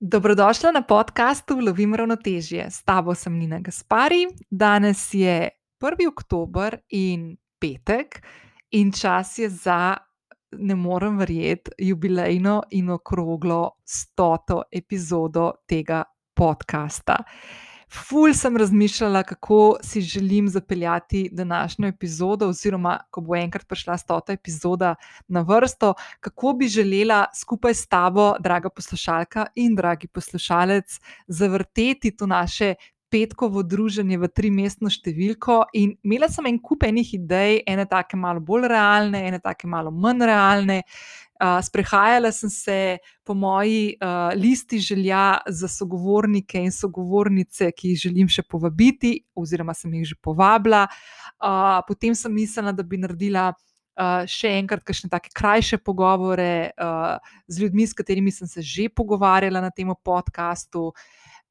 Dobrodošla na podkastu Lovim ravnotežje. S tabo sem Nina Gaspari. Danes je 1. oktober in petek, in čas je za, ne morem verjeti, jubilejno in okroglo stoto epizodo tega podcasta. Ful sem razmišljala, kako si želim zapeljati današnjo epizodo, oziroma ko bo enkrat prišla stota epizoda na vrsto, kako bi želela skupaj s tabo, draga poslušalka in dragi poslušalec, zavrteti to naše petkovo druženje v trimestno številko. In imela sem en kup enih idej, ene take malo bolj realne, ene take malo manj realne. Uh, sprehajala sem se po moji uh, listi želja za sogovornike in sogovornice, ki jih želim še povabiti, oziroma sem jih že povabila. Uh, potem sem mislila, da bi naredila uh, še enkrat kakšne take krajše pogovore uh, z ljudmi, s katerimi sem se že pogovarjala na tem podkastu.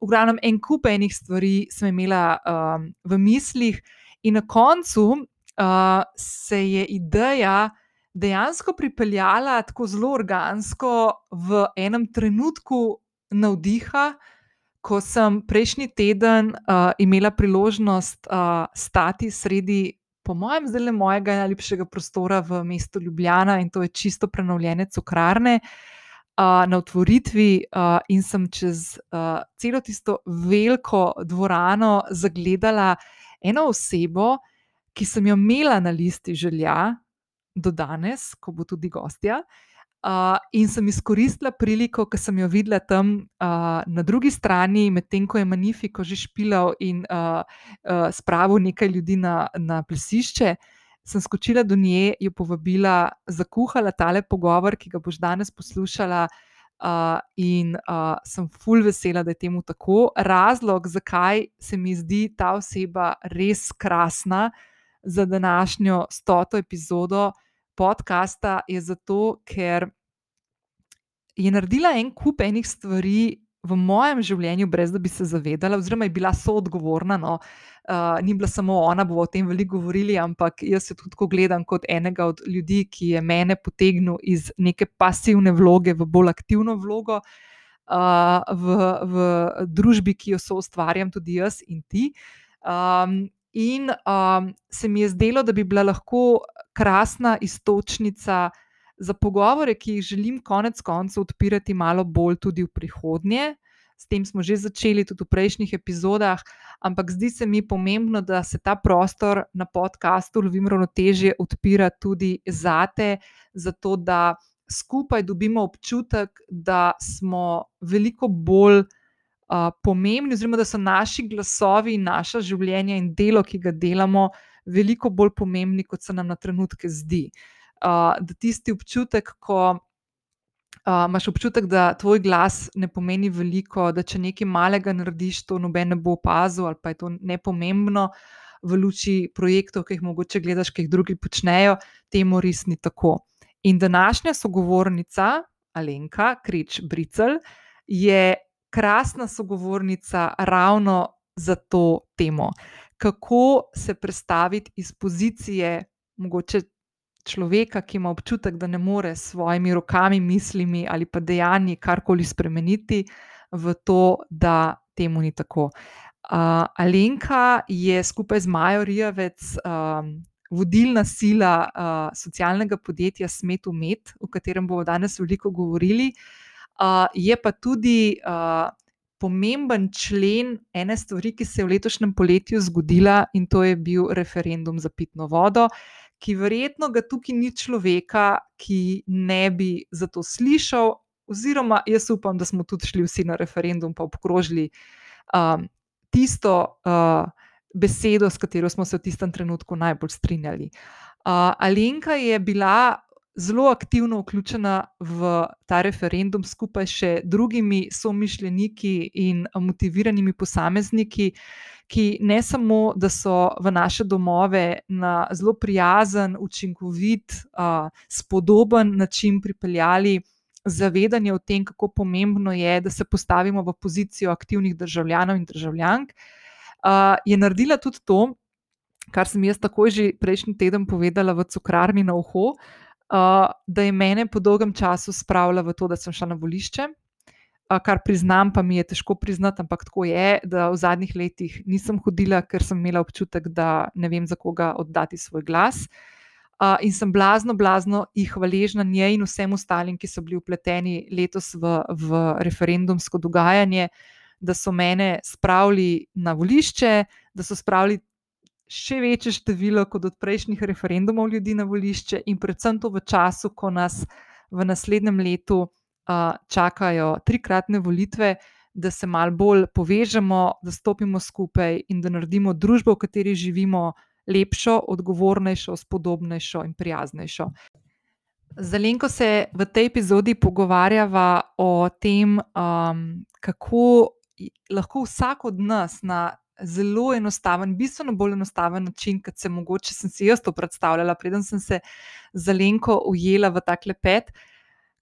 V glavnem, en kup enih stvari sem imela um, v mislih, in na koncu uh, se je ideja dejansko pripeljala tako zelo organsko v enem trenutku navdiha, ko sem prejšnji teden uh, imela priložnost uh, stati sredi, po mojem, zelo mojega najljubšega prostora v mestu Ljubljana in to je čisto prenovljene cukrarne. Uh, na otvoritvi uh, in sem čez uh, celo tisto veliko dvorano zagledala eno osebo, ki sem jo imela na listi želja, do danes, ko bo tudi gostja. Uh, in sem izkoristila priliko, ki sem jo videla tam uh, na drugi strani, medtem ko je Manifiko že špilal in uh, uh, spravil nekaj ljudi na, na plesišče. Sem skočila do nje, jo povabila, zakuhala tale pogovor, ki ga boš danes poslušala. Uh, in uh, sem full vesela, da je temu tako. Razlog, zakaj se mi zdi ta oseba res krasna za današnjo stoto epizodo, podcasta je zato, ker je naredila en kup enih stvari v mojem življenju, brez da bi se zavedala, oziroma je bila soodgovorna. No. Uh, ni bila samo ona, bomo o tem veliko govorili, ampak jaz se tudi gledam kot enega od ljudi, ki je mene potegnil iz neke pasivne vloge v bolj aktivno vlogo uh, v, v družbi, ki jo so ustvarjam tudi jaz in ti. Um, In um, se mi je zdelo, da bi bila lahko krasna istočnica za pogovore, ki jih želim konec koncev odpirati malo bolj tudi v prihodnje. S tem smo že začeli tudi v prejšnjih epizodah, ampak zdi se mi pomembno, da se ta prostor na podkastu Lovim ravnotežje odpira tudi zate, zato da skupaj dobimo občutek, da smo veliko bolj uh, pomembni, oziroma da so naši glasovi in naša življenja in delo, ki ga delamo, veliko bolj pomembni, kot se nam na trenutke zdi. Uh, da tisti občutek, ko uh, imaš občutek, da tvoj glas ne pomeni veliko, da če nekaj malega narediš, to noben ne bo opazil, ali pa je to nepomembno. V luči projektov, ki jih mogoče gledaš, ki jih drugi počnejo, temu res ni tako. In današnja sogovornica, Alenka Krič Bricel, je krasna sogovornica ravno za to temo. Kako se predstaviti iz pozicije mogoče človeka, ki ima občutek, da ne more s svojimi rokami, mislimi ali pa dejanji karkoli spremeniti, v to, da temu ni tako. Uh, Alenka je skupaj z Majo Rijavec. Um, Vodilna sila uh, socialnega podjetja Smet Umet, o katerem bomo danes veliko govorili, uh, je pa tudi pomemben člen ene stvari, ki se je v letošnjem poletju zgodila, in to je bil referendum za pitno vodo. Ki verjetno ga tukaj ni človeka, ki ne bi za to slišal, oziroma jaz upam, da smo tudi šli vsi na referendum in obkrožili um, tisto uh, besedo, s katero smo se v tistem trenutku najbolj strinjali. Uh, Alenka je bila zelo aktivno vključena v ta referendum, skupaj še drugimi somišljeniki in motiviranimi posamezniki, ki ne samo, da so v naše domove na zelo prijazen, učinkovit, spodoben način pripeljali. Zavedanje o tem, kako pomembno je, da se postavimo v pozicijo aktivnih državljanov in državljank, uh, je naredila tudi to, kar sem jaz takoj že prejšnji teden povedala v Cukrarni na uho, uh, da je mene po dolgem času spravila v to, da sem šla na volišče. kar priznam, pa mi je težko priznati, ampak tako je, da v zadnjih letih nisem hodila, ker sem imela občutek, da ne vem, za koga oddati svoj glas. Uh, in sem blazno, blazno jih hvaležna njej in vsem ostalim, ki so bili upleteni letos v, v referendumsko dogajanje, da so mene spravili na volišče, da so spravili še večje število kot od prejšnjih referendumov ljudi na volišče, in predvsem to v času, ko nas v naslednjem letu uh, čakajo trikratne volitve, da se mal bolj povežemo, da stopimo skupaj in da naredimo družbo, v kateri živimo, lepšo, odgovornejšo, spodobnejšo in prijaznejšo. Zelenko se v tej epizodi pogovarjava o tem, um, kako lahko vsak od nas na zelo enostaven, bistveno bolj enostaven način, kot se mogoče sem si jaz to predstavljala, preden sem se Zelenko ujela v takle pet,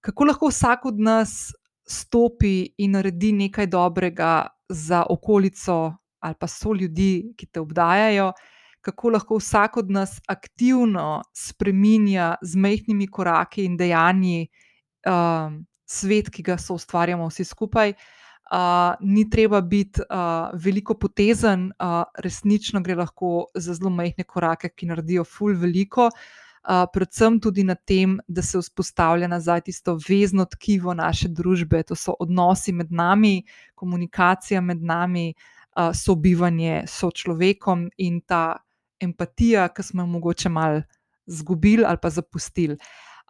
kako lahko vsak od nas stopi in naredi nekaj dobrega za okolico ali pa so ljudi, ki te obdajajo, kako lahko vsak od nas aktivno spreminja z majhnimi koraki in dejanji um, svet, ki ga so ustvarjamo vsi skupaj. Uh, ni treba biti uh, veliko potezen, uh, resnično gre lahko za zelo majhne korake, ki naredijo ful veliko. Uh, predvsem tudi na tem, da se vzpostavlja nazaj tisto vezno tkivo naše družbe, to so odnosi med nami, komunikacija med nami, uh, sobivanje s človekom in ta empatija, ki smo jo mogoče malo izgubili ali pa zapustili.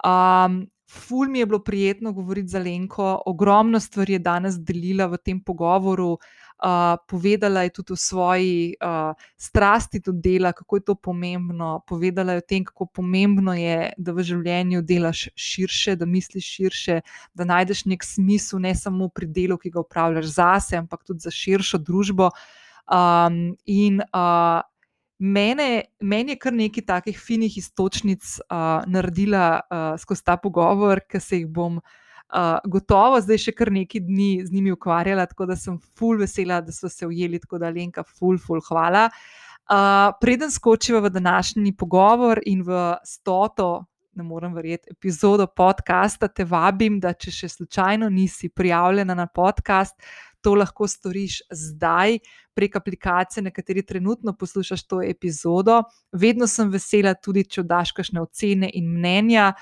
Um, ful mi je bilo prijetno govoriti za Lenko, ogromno stvari je danes delila v tem pogovoru. Uh, povedala je tudi o svoji uh, strasti do dela, kako je to pomembno. Povedala je o tem, kako pomembno je, da v življenju delaš širše, da misliš širše, da najdeš nek smisel, ne samo pri delu, ki ga upravljaš zase, ampak tudi za širšo družbo. Um, in uh, mene, meni je kar nekaj takih finih istočnic uh, naredila uh, skozi ta pogovor, ki se jih bom. Uh, gotovo zdaj še kar nekaj dni z njimi ukvarjala, tako da sem full vesela, da so se ujeli, tako da Lenka, full, full, hvala. Uh, preden skočiva v današnji pogovor in v stoto, ne morem verjeti, epizodo podcasta, te vabim, da če še slučajno nisi prijavljena na podcast, to lahko storiš zdaj prek aplikacije, na kateri trenutno poslušaš to epizodo. Vedno sem vesela, tudi če daš kakšne ocene in mnenja.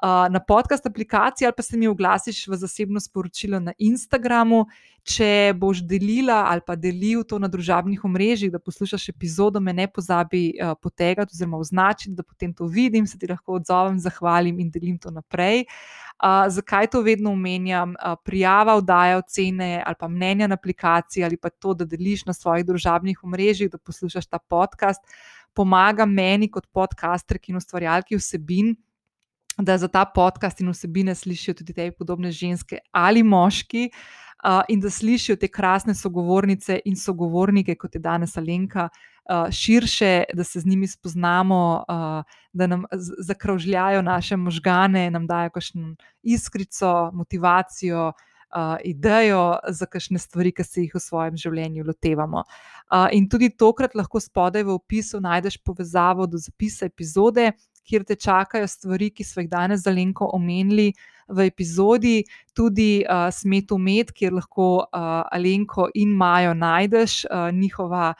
Uh, na podcast aplikaciji ali pa se mi oglasiš v zasebno sporočilo na Instagramu. Če boš delila ali pa delil to na družabnih omrežjih, da poslušaš epizodo, me ne pozabi uh, potegati oziroma označiti, da potem to vidim, se ti lahko odzovem, zahvalim in delim to naprej. Zakaj to vedno omenjam? Uh, prijava, vdaja ocene ali pa mnenja na aplikaciji ali pa to, da deliš na svojih družabnih omrežjih, da poslušaš ta podcast, pomaga meni kot podcasterki in ustvarjalki vsebin da za ta podcast in vsebine slišijo tudi te podobne ženske ali moški, uh, in da slišijo te krasne sogovornice in sogovornike, kot je danes Alenka, uh, širše, da se z njimi spoznamo, da nam zakrožljajo naše možgane, nam dajo kakšno iskrico, motivacijo. Uh, idejo za kakšne stvari, ki se jih v svojem življenju lotevamo. Uh, in tudi tokrat lahko spodaj v opisu najdeš povezavo do zapisa epizode, kjer te čakajo stvari, ki smo jih danes za Lenko omenili v epizodi, tudi uh, Smetu Med, kjer lahko uh, Alenko in Majo najdeš uh, njihova.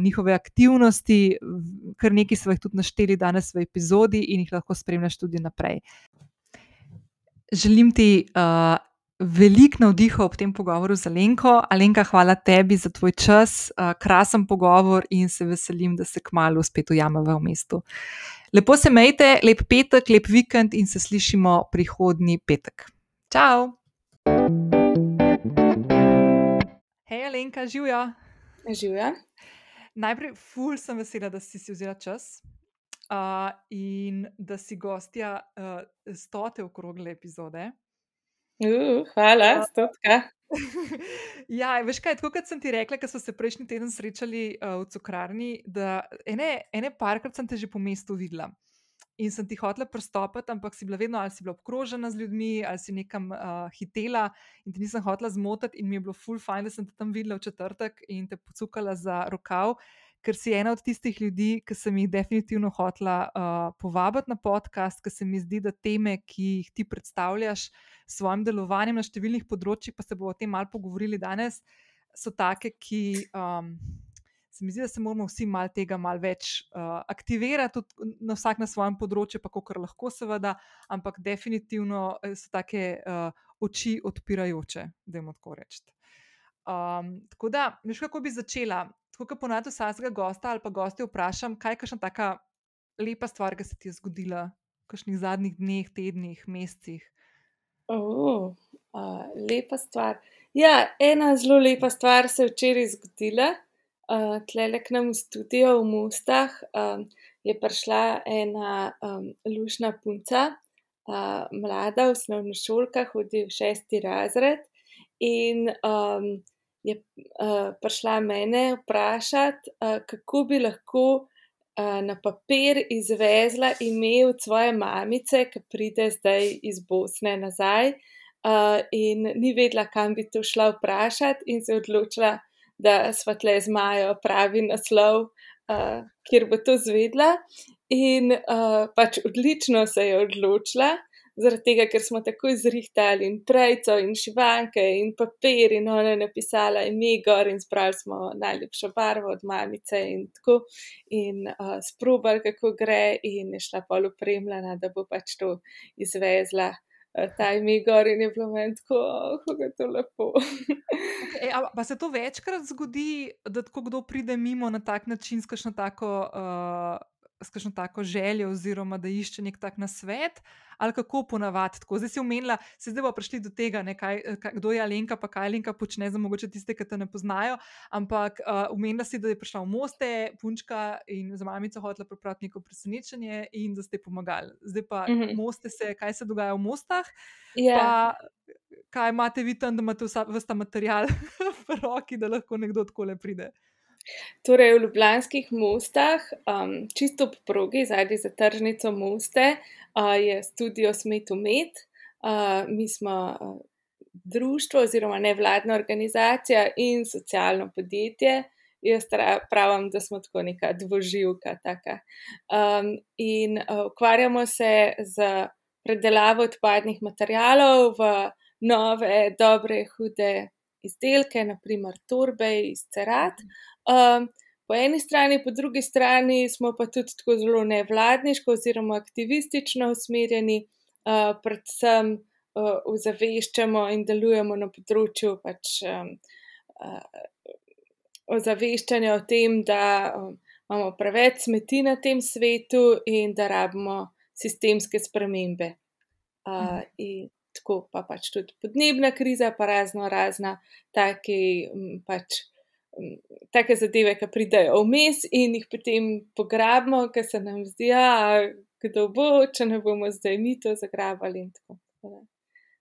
Njihove aktivnosti, kar nekaj smo jih tudi našteli danes v epizodi, in jih lahko spremljaš tudi naprej. Želim ti uh, veliko navdiha ob tem pogovoru z Alenko. Alenka, hvala tebi za tvoj čas, uh, krasen pogovor in se veselim, da se kmalo spet ujamemo v mestu. Lepo se majte, lep petek, lep vikend in se slišimo prihodnji petek. Čau! Hej, Alenka, živijo. Živijo. Najprej, ful sem vesela, da si si vzela čas uh, in da si gostja uh, stote okrogle epizode. Uh, hvala, stotka. ja, veš kaj, tako kot sem ti rekla, ker smo se prejšnji teden srečali uh, v cukrarni, da ene, ene parkrat sem te že po mestu videla. In sem ti hotela prstopiti, ampak si bila vedno ali si bila obkrožena z ljudmi, ali si nekam uh, hitela, in ti nisem hotela zmotiti, in mi je bilo full fajn, da sem te tam videla v četrtek in te pocukala za rokav, ker si ena od tistih ljudi, ki sem jih definitivno hotla uh, povabiti na podcast, ker se mi zdi, da teme, ki jih ti predstavljaš s svojim delovanjem na številnih področjih, pa se bomo o tem malo pogovorili danes, so take, ki. Um, Se mi zdi, da se moramo vsi malo tega malo več uh, aktivirati, tudi na vsak na svojem področju, pa kar lahko, seveda, ampak definitivno so take uh, oči odpirajoče, da jim tako rečem. Um, tako da, veš, kako bi začela? Tako kot ponavadi vsakega gosta ali pa gosti vprašam, kaj je kakšna taka lepa stvar, ki se ti je zgodila v kakšnih zadnjih dneh, tednih, mesecih. Oh, uh, lepa stvar. Ja, ena zelo lepa stvar se je včeraj zgodila uh, tle k nam v studio v Mustah, um, je prišla ena um, lušna punca, uh, mlada, v osnovni šolki, hodi v šesti razred. In um, je uh, prišla mene vprašati, uh, kako bi lahko uh, na papir izvezla ime od svoje mamice, ki pride zdaj iz Bosne nazaj. Uh, in ni vedela, kam bi to šla vprašati, in se odločila, da smo tle z Majo pravi naslov, uh, kjer bo to zvedla. In uh, pač odlično se je odločila, zaradi tega, ker smo tako izrihtali in prejco in šivanke in papir in ona je napisala ime gor in spravili smo najlepšo barvo od mamice in tako. In uh, sprobali, kako gre, in je šla pol upremljena, da bo pač to izvezla. Ta ime gor in je bilo meni tako, kako je to lepo. okay, pa se to večkrat zgodi, da tako kdo pride mimo na tak način, s kakšno tako, uh, s kakšno tako željo, oziroma da išče nek tak nasvet ali kako ponavadi tako. Zdaj si omenila, se zdaj bo prišli do tega, ne, kaj, kaj, kdo je Alenka, pa kaj Alenka počne, za mogoče tiste, ki te ne poznajo. Ampak uh, omenila si, da je prišla v Moste, punčka in za mamico hotela pripraviti neko presenečenje in da ste pomagali. Zdaj pa mhm. -huh. Moste se, kaj se dogaja v Mostah. Yeah. Ja. Kaj imate vi tam, da imate vse ta material v roki, da lahko nekdo tako le pride? Torej, v Ljubljanskih mostah, um, čisto po progi, zadnji za tržnico Moste, uh, je studio Smet Umet. Uh, mi smo uh, društvo oziroma nevladna organizacija in socialno podjetje. Jaz pravim, da smo tako neka dvoživka. Um, in uh, ukvarjamo se z predelavo odpadnih materijalov v nove, dobre, hude izdelke, naprimer torbe iz cerat. Um, po eni strani, po drugi strani smo pa tudi tako zelo nevladniško oziroma aktivistično usmerjeni, uh, predvsem uh, ozaveščamo in delujemo na področju pač, um, uh, ozaveščanja o tem, da um, imamo preveč smeti na tem svetu in da rabimo sistemske spremembe. Uh, in tako pa pač tudi podnebna kriza, pa razno razna taki pač take zadeve, ki pridejo vmes in jih potem pograbimo, ker se nam zdi, da ja, kdo bo, če ne bomo zdaj mi to zagrabali. In,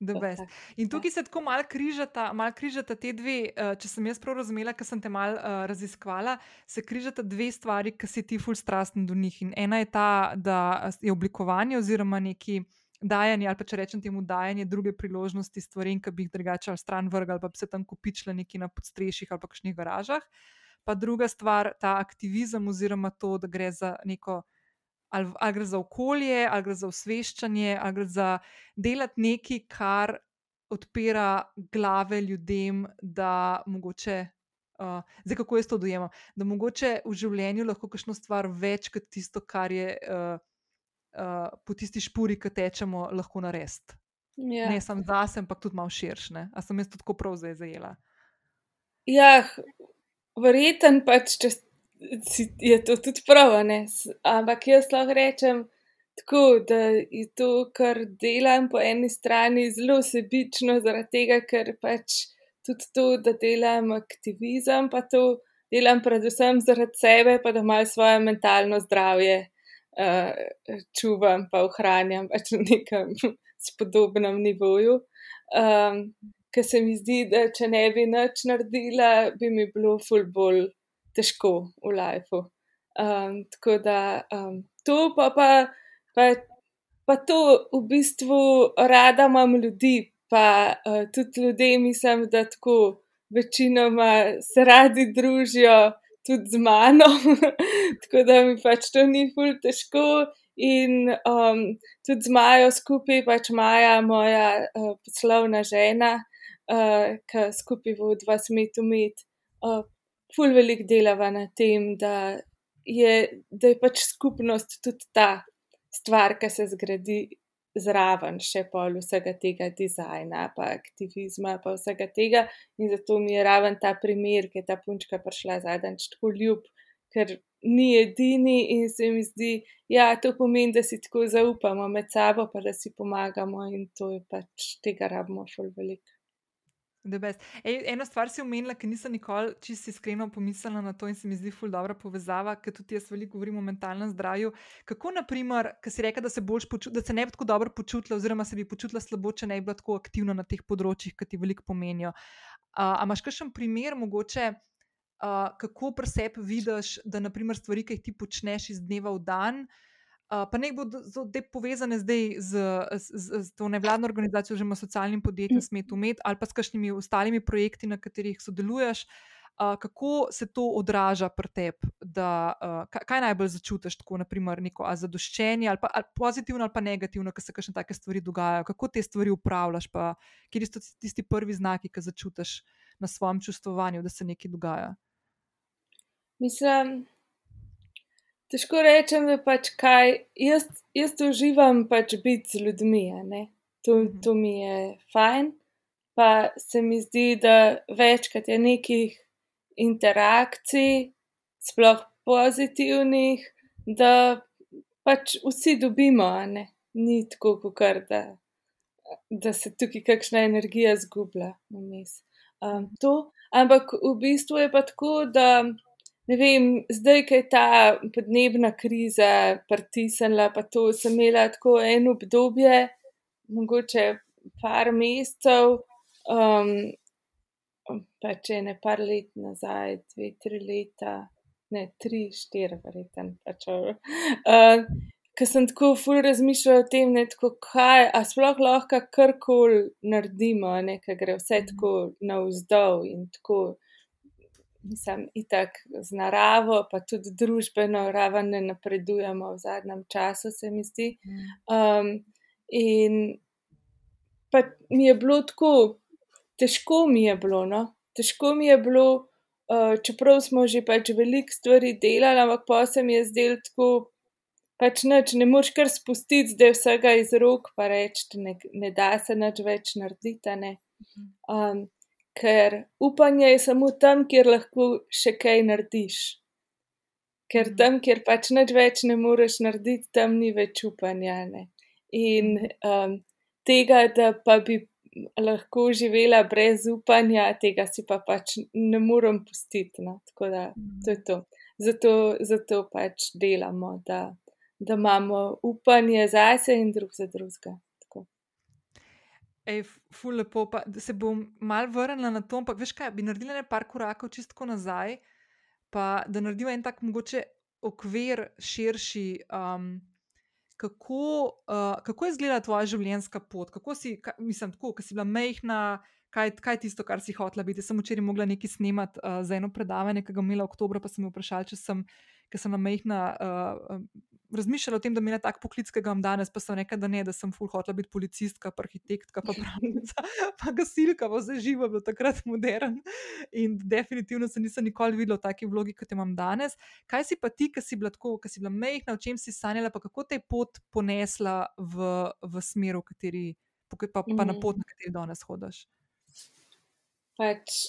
tako, in tukaj se tako malo križata, mal križata te dve, uh, če sem jaz prav razumela, ker sem te malo uh, raziskvala, se križata dve stvari, ki si ti ful strasten do njih. In ena je ta, da je oblikovanje oziroma neki dajanje, ali pa če rečem temu dajanje druge priložnosti stvarem, ki bi jih drugače ali stran vrgli, ali pa bi se tam kupičili neki na podstrešjih ali pa kakšnih garažah. Pa druga stvar, ta aktivizem oziroma to, da gre za neko. Ali, ali gre za okolje, ali gre za osveščanje, ali gre za delati nekaj, kar odpira glave ljudem, da mogoče, uh, zdaj kako jaz to dojemam, da mogoče v življenju lahko kakšno stvar več kot tisto, kar je uh, uh, po tisti špuri, ki tečemo, lahko narediti. Ja. Ne samo za sebe, ampak tudi malo širše. A sem jaz tako prav zdaj zajela? Ja, verjeten pač, če je to tudi prav. Ne? Ampak jaz lahko rečem tako, da je to, kar delam po eni strani, zelo sebično, zaradi tega, ker pač tudi to, da delam aktivizem, pa to delam predvsem zaradi sebe, pa da imajo svoje mentalno zdravje uh, čuvam, pa ohranjam pač na nekem spodobnem nivoju. Um, ker se mi zdi, da če ne bi nič naredila, bi mi bilo ful bolj težko v lifeu. Um, tako da um, to pa, pa, pa, pa to v bistvu rada imam ljudi, pa uh, tudi ljudje mislim, da tako večinoma se radi družijo tudi z mano, tako da mi pač to ni ful težko. In um, tudi z Majo skupaj, pač Maja, moja uh, poslovna žena, uh, ki skupaj vodva smetu med, uh, ful velik delava na tem, da je, da je pač skupnost tudi ta stvar, ki se zgradi zraven še pol vsega tega dizajna, pa aktivizma, pa vsega tega. In zato mi je raven ta primer, ki je ta punčka prišla zadnjič tako ljub, ker ni edini in se mi zdi, ja, to pomeni, da si tako zaupamo med sabo, pa da si pomagamo in to je pač tega rabimo šol veliko. Ej, eno stvar si omenila, ki nisem nikoli čisto iskreno pomislila na to in se mi zdi ful dobra povezava, ker tudi jaz veliko govorim o mentalnem zdravju. Kako, naprimer, ker si rekel, da se, da se ne bi tako dobro počutila, oziroma se bi počutila slabo, če ne bi bila tako aktivna na teh področjih, ki ti veliko pomenijo. Uh, a imaš kakšen primer, mogoče, uh, kako pri sebi vidiš, da naprimer stvari, ki jih ti počneš iz dneva v dan, uh, pa ne bodo povezane zdaj z, z, z, z to nevladno organizacijo, oziroma socialnim podjetjem Smet Umet ali pa s kakšnimi ostalimi projekti, na katerih sodeluješ. Uh, kako se to odraža pri tebi, da uh, kaj najbolj začutiš, tako naprimer, neko zadoščenje ali pa ali pozitivno ali pa negativno, ko se kakšne take stvari dogajajo, kako te stvari upravljaš, pa kje so tisti prvi znaki, ki začutiš na svojem čustovanju, da se nekaj dogaja. Mislim, Težko rečem, da pač kaj, jaz, jaz uživam pač biti z ljudmi, to, mhm. to mi je fajn. Pa se mi zdi, da večkrat je nekih interakcij, sploh pozitivnih, da pač vsi dobimo, ne? ni tako, kot da, da se tukaj kakšna energija zgublja. Um, ampak v bistvu je pa tako, da ne vem, zdaj, ki je ta podnebna kriza pritisnila, pa to sem imela tako eno obdobje, mogoče par mesecev, um, pa če ne par let nazaj, dve, tri leta, ne tri, štiri, verjetno. Pač, uh, Ker sem tako ful razmišljala o tem, ne, tako, kaj, a sploh lahko karkoli naredimo, nekaj gre vse tako navzdol in tako mislim, itak z naravo, pa tudi družbeno raven ne napredujemo v zadnjem času, se mi zdi. Um, in pa mi je bilo tako, težko mi je bilo, no? težko mi je bilo, uh, čeprav smo že pač veliko stvari delali, ampak pa se mi je zdelo tako. Pač neč, ne moreš kar spustiti zdaj vsega iz rok, pa reči, ne, ne da se nič več narediti. Um, ker upanje je samo tam, kjer lahko še kaj narediš. Ker mhm. tam, kjer pač nič več ne moreš narediti, tam ni več upanja. Ne? In um, tega, da pa bi lahko živela brez upanja, tega si pa pač ne morem pustiti. No? Tako da to je to. Zato, zato pač delamo, da, da imamo upanje zase in drug za drugega. Ej, ful lepo, pa se bom mal vrnila na to, ampak veš kaj, bi naredila nekaj korakov čisto nazaj, pa da naredila en tak mogoče okvir širši. Um, kako, uh, kako je izgledala tvoja življenjska pot? Kako si, ka, mislim, tako, ko si bila mehna, kaj, kaj je tisto, kar si hotela biti? Sem včeraj mogla nekaj snemati uh, za eno predavanje, ki ga imela v oktobru, pa sem jo vprašala, če sem, ker sem na mehna. Uh, razmišljala o tem, da mi je tako poklic, ki ga imam danes, pa sem rekla, da ne, da sem full hotla biti policistka, pa arhitektka, pa pravnica, pa gasilka, pa vse živo, bil takrat modern. In definitivno se nisem nikoli videla v taki vlogi, kot jo imam danes. Kaj si pa ti, ki si bila tako, ki si bila mehna, o čem si sanjala, pa kako te je pot ponesla v, v smer, v kateri, pa, pa, pa na pot, na kateri danes hodiš? Pač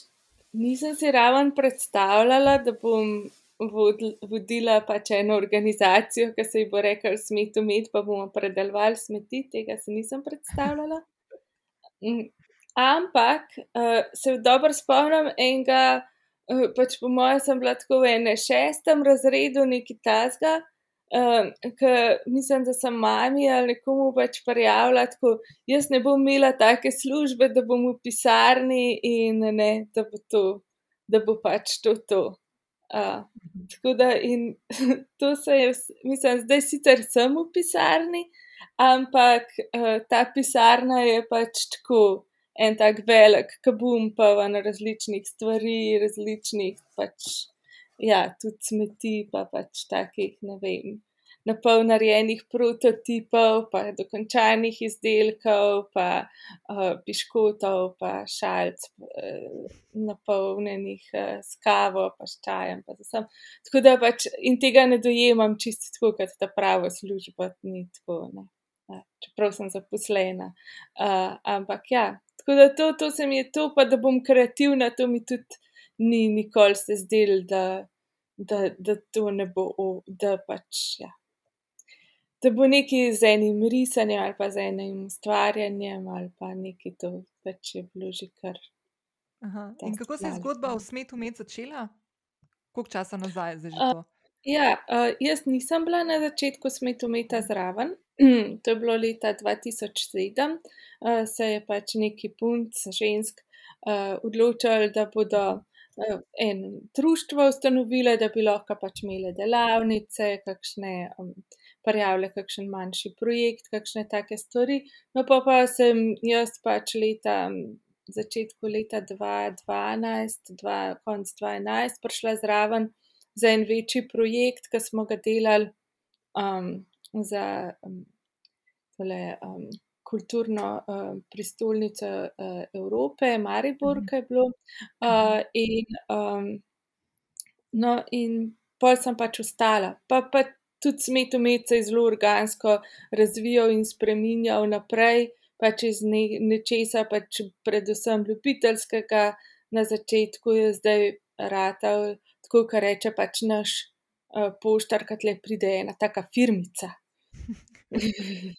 nisem si raven predstavljala, da bom vodila pač eno organizacijo, ki se ji bo rekel smet umet, pa bomo predelovali smeti, tega se nisem predstavljala. Mm, ampak uh, se dobro spomnim enega, uh, pač po mojem sem bila tako v enem šestem razredu neki tasga. Uh, ker mislim, da sem mami ali nekomu pač prijavila, tako jaz ne bom imela take službe, da bom v pisarni in ne, da bo to, da bo pač to to. Uh, tako da, in to se je, mislim, zdaj sicer sem v pisarni, ampak uh, ta pisarna je pač tako en tak velik kabum, pa na različnih stvari, različnih pač ja, tudi smeti, pa pač takih, ne vem, na pol narejenih prototipov, pa dokončanih izdelkov, pa uh, piškotov, pa šalc, uh, napolnjenih uh, s kavo, pa s čajem. Pa tako da pač in tega ne dojemam čisto tako, kot ta prava služba, ni tako. Ne. Čeprav sem zaposlena. Uh, ampak ja, tako da to, to se mi je to, pa da bom kreativna, to mi tudi ni nikoli se zdelo, da, da, da to ne bo, da pač ja da bo nekaj z enim risanjem ali pa z enim ustvarjanjem ali pa nekaj to, pač je bilo že kar. Aha. In kako se je zgodba o smetu med začela? Koliko časa nazaj je že to? Uh, ja, uh, jaz nisem bila na začetku smetu meta zraven. to je bilo leta 2007, uh, se je pač neki punc, žensk, uh, odločili, da bodo en društvo ustanovile, da bi lahko pač imele delavnice, kakšne. Um, prijavlja kakšen manjši projekt, kakšne take stvari. No, pa pa sem jaz pač leta, začetku leta 2012, dva, konc 2011, prišla zraven za en večji projekt, ki smo ga delali um, za um, tole, um, kulturno um, prestolnico uh, Evrope, Maribor, kaj je bilo. Uh, in, um, no, in pol sem pač ostala. Pa, pa tudi smetomec se je zelo organsko razvijal in spremenjal naprej, pač iz ne, nečesa, pač predvsem ljubiteljskega, na začetku je zdaj ratal, tako kar reče pač naš uh, poštar, kad le pride ena taka firmica.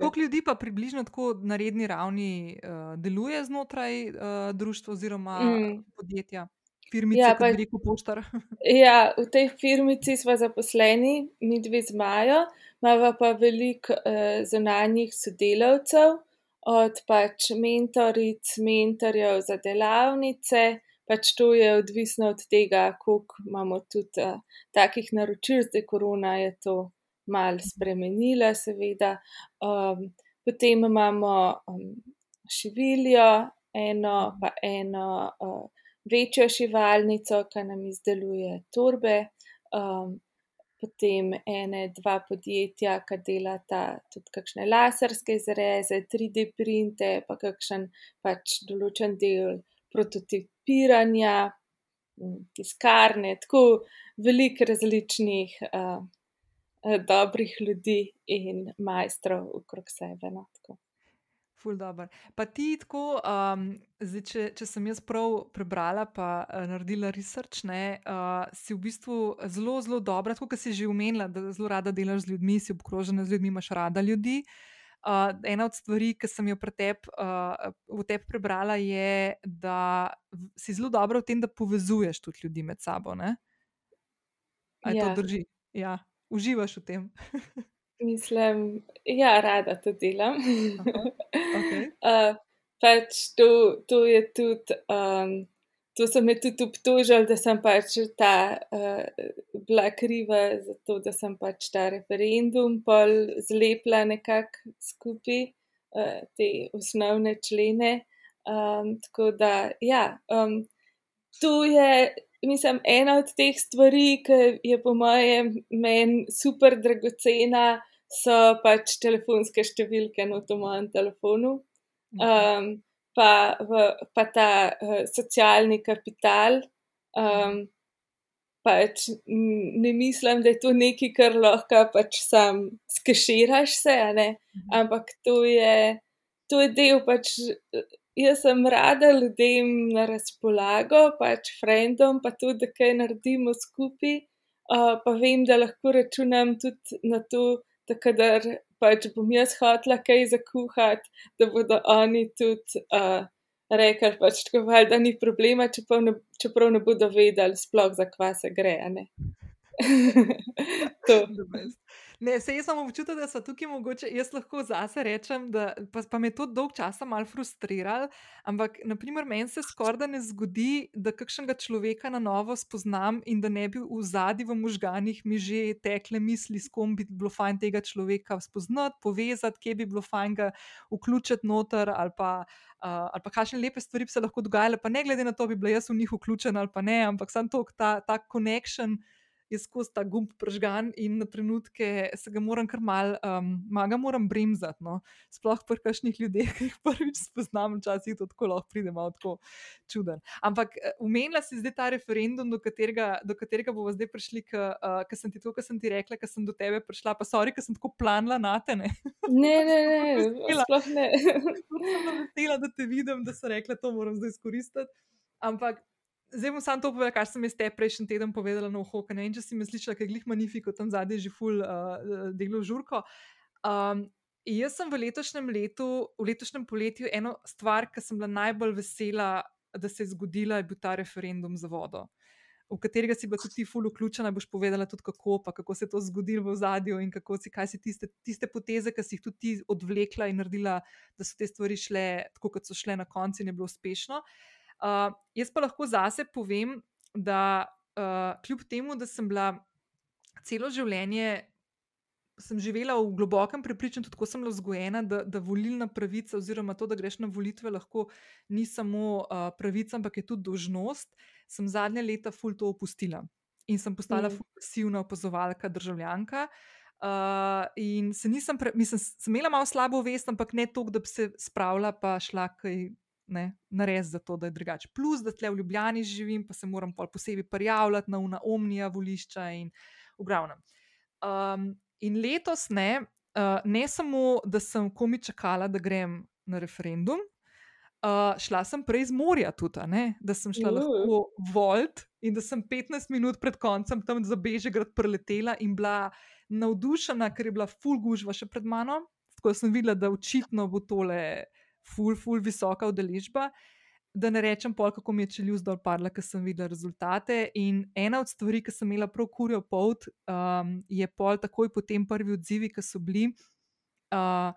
Koliko ljudi pa približno tako na redni ravni uh, deluje znotraj uh, društva oziroma mm. podjetja? Firmici, ja, kot veliko poštar. ja, v tej firmici smo zaposleni, mi dve z Majo, imamo pa veliko uh, zunanjih sodelavcev, od pač mentoric, mentorjev za delavnice. Pač to je odvisno od tega, koliko imamo tudi uh, takih naročil, zdaj korona je to mal spremenila, seveda. Um, potem imamo um, šiviljo, eno pa eno. Uh, večjo šivalnico, ki nam izdeluje torbe, um, potem ene, dva podjetja, ki delata tudi kakšne laserske izreze, 3D printe, pa kakšen pač določen del prototipiranja, tiskarne, tako veliko različnih uh, dobrih ljudi in majstrov okrog sebe. No, Ful dobro. Pa ti tako, um, zdaj, če, če sem jaz prav prebrala, pa uh, naredila research, ne, uh, si v bistvu zelo, zelo dobra, tako kot si že omenila, da zelo rada delaš z ljudmi, si obkrožena z ljudmi, imaš rada ljudi. Uh, ena od stvari, ki sem jo teb, uh, v tebi prebrala, je, da si zelo dobra v tem, da povezuješ tudi ljudi med sabo. Ali ja. to drži? Ja, uživaš v tem. Mislim, ja, rada to delam. Okay. uh, pač to, to je tudi, um, to so me tudi obtožili, da sem pač ta uh, bila kriva za to, da sem pač ta referendum pol zlepla nekako skupaj uh, te osnovne člene. Um, tako da, ja, um, to je. Mislim, ena od teh stvari, ki je po mojem meni super dragocena, so pač telefonske številke na tem mojem telefonu, um, pa, v, pa ta uh, socialni kapital. Um, pač ne mislim, da je to nekaj, kar lahko pač sam skeširaš se, mhm. ampak to je, to je del pač. Jaz sem rada ljudem na razpolago, pač frendom, pa tudi, da kaj naredimo skupaj, uh, pa vem, da lahko računam tudi na to, tako da pač bom jaz hotla kaj zakuhati, da bodo oni tudi uh, rekli, pač tako val, da ni problema, čeprav ne, čeprav ne bodo vedeli sploh, za kva se gre. Ne, se jaz samo občutim, da so tukaj mogoče, jaz lahko zase rečem, da pa, pa me to dolg časa mal frustriralo, ampak naprimer meni se skoraj da ne zgodi, da kakšnega človeka na novo spoznam in da ne bi v zadnji v možganjih mi že tekle misli, s kom bi bilo fajn tega človeka spoznati, povezati, kje bi bilo fajn ga vključiti noter ali pa. Uh, ali pa kakšne lepe stvari bi se lahko dogajale, pa ne glede na to, bi bila jaz v njih vključena ali pa ne, ampak sem to, ta, ta connection, je skozi ta gumb pržgan in na trenutke se ga moram kar mal, um, maga moram bremzati. No? Sploh pri kakšnih ljudeh, ki jih prvič spoznam, včasih to tako lahko pride malo tako čuden. Ampak umenila si zdaj ta referendum, do katerega, do katerega bomo zdaj prišli, ker uh, sem ti to, kar sem ti rekla, ker sem do tebe prišla, pa sorry, ker sem tako planila na te. Ne, ne, ne, ne, sploh ne. Sem vesela, da te vidim, da sem rekla, to moram zdaj izkoristiti. Ampak zdaj bom samo to povedal, kar sem jaz te prejšnji teden povedala na uho. Ne vem, če si mi slišala, kaj glih manifiko tam zadnji že ful uh, delo žurko. Um, jaz sem v letošnjem letu, v letošnjem poletju, eno stvar, ki sem bila najbolj vesela, da se je zgodila, je bil ta referendum za vodo. V katerega si bila tudi ti ful vključena, boš povedala tudi kako, pa kako se je to zgodilo v zadju in kako si, kaj si tiste, tiste poteze, ki si jih tudi ti odvlekla in naredila, da so te stvari šle tako, kot so šle na koncu in je bilo uspešno. Uh, Uh, jaz pa lahko zase povem, da uh, kljub temu, da sem bila celo življenje. Sem živela v globokem prepričanju, tako sem bila vzgojena, da, da volilna pravica, oziroma to, da greš na volitve, lahko ni samo uh, pravica, ampak je tudi dožnost. Sem zadnja leta ful to opustila in sem postala mm. pasivna opazovalka, državljanka. Uh, in se nisem, pre, mislim, sem imela malo slabo vest, ampak ne toliko, da bi se spravila, pa šla kaj narediti za to, da je drugače. Plus, da tle v Ljubljani živim, pa se moram posebej prijavljati na una omnija volišča in v glavnem. Um, in letos ne, uh, ne samo, da sem komi čakala, da grem na referendum. Uh, šla sem prej iz morja, tudi, da sem šla uh. lahko volt in da sem 15 minut pred koncem tam za Bežigrad preletela in bila navdušena, ker je bila full gužva še pred mano. Tako sem videla, da očitno bo tole ful, ful, visoka udeležba. Da ne rečem, pol, kako mi je čelju zdaj padla, ker sem videla rezultate. In ena od stvari, ki sem imela prav kurjo pot, um, je pol takoj po tem prvi odzivi, ki so bili. Uh,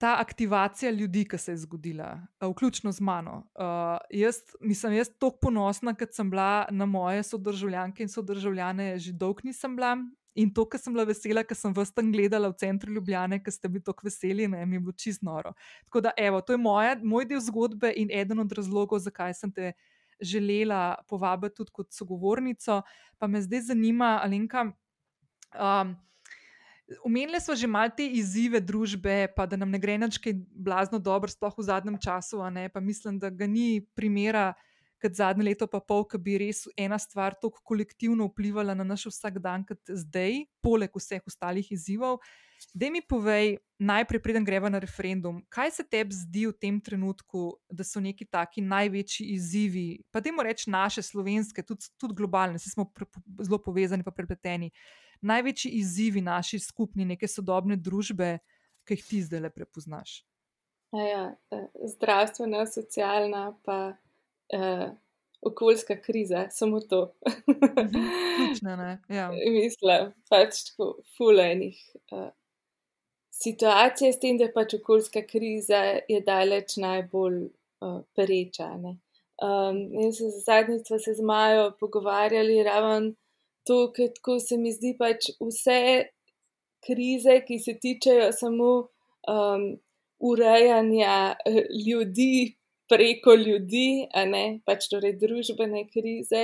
Ta aktivacija ljudi, ki se je zgodila, vključno z mano. Uh, jaz, mislim, jaz tako ponosna, ker sem bila na moje sodržavljanke in sodržavljane, že dolgo nisem bila, In to, kar sem bila vesela, ker sem vas tam gledala v centru Ljubljane, ker ste bili tako veseli, ne, mi je bilo čist noro. Tako da, evo, to je moja, moj del zgodbe in eden od razlogov, zakaj sem te želela povabiti tudi kot sogovornico. Pa me zdaj zanima, Alenka. Um, Umenili smo že malo te izzive družbe, pa da nam ne gre nič blazno dobro, sploh v zadnjem času, pa mislim, da ga ni primera kot zadnje leto, pa pol, ki bi res ena stvar tako kolektivno vplivala na naš vsakdan, kot zdaj, poleg vseh ostalih izzivov. Da mi povej, najprej, preden greva na referendum, kaj se tebi zdi v tem trenutku, da so neki taki največji izzivi, pa da moramo reči naše, slovenske, tudi, tudi globalne, vsi smo zelo povezani, pa prepleteni. Največji izzivi naši skupni, neke sodobne družbe, ki jih ti zdaj le prepoznaš. Ja, e, zdravstvena, socialna, pa uh, okoljska kriza, samo to. Ključne, ne. Ja. Mislim, pač tako fulejnih. Uh, situacija s tem, da pač okoljska kriza je daleč najbolj uh, pereča. Um, in se zadnjič smo se z Majo pogovarjali ravno to, kako se mi zdi pač vse krize, ki se tičejo samo um, urejanja ljudi, preko ljudi, a ne pač torej družbene krize,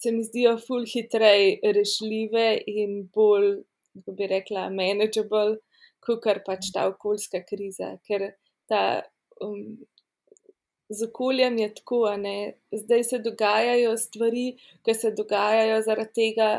se mi zdijo ful hitreje rešljive in bolj, kako bi rekla, manageable, kot kar pač ta okoljska kriza. Ker ta um, z okoljem je tako, a ne zdaj se dogajajo stvari, ki se dogajajo zaradi tega.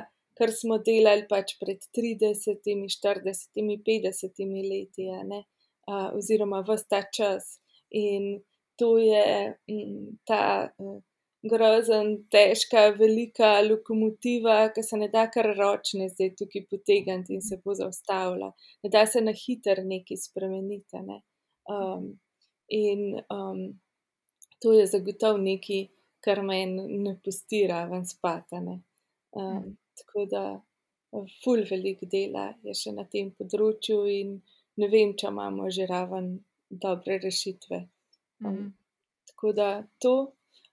Kar smo delali pač pred 30, 40, 50 leti, uh, oziroma vse ta čas. In to je mm, ta uh, grozen, težka, velika lokomotiva, ki se ne da kar ročne zdaj tukaj potegniti in se bo zaustavila. Ne da se na hiter nekaj spremeniti. Ne? Um, in um, to je zagotovo nekaj, kar meni ne pusti raven spata. Ne? Um, tako da ful veliko dela je še na tem področju in ne vem, če imamo že raven dobre rešitve. Um, Mhm. Tako da to.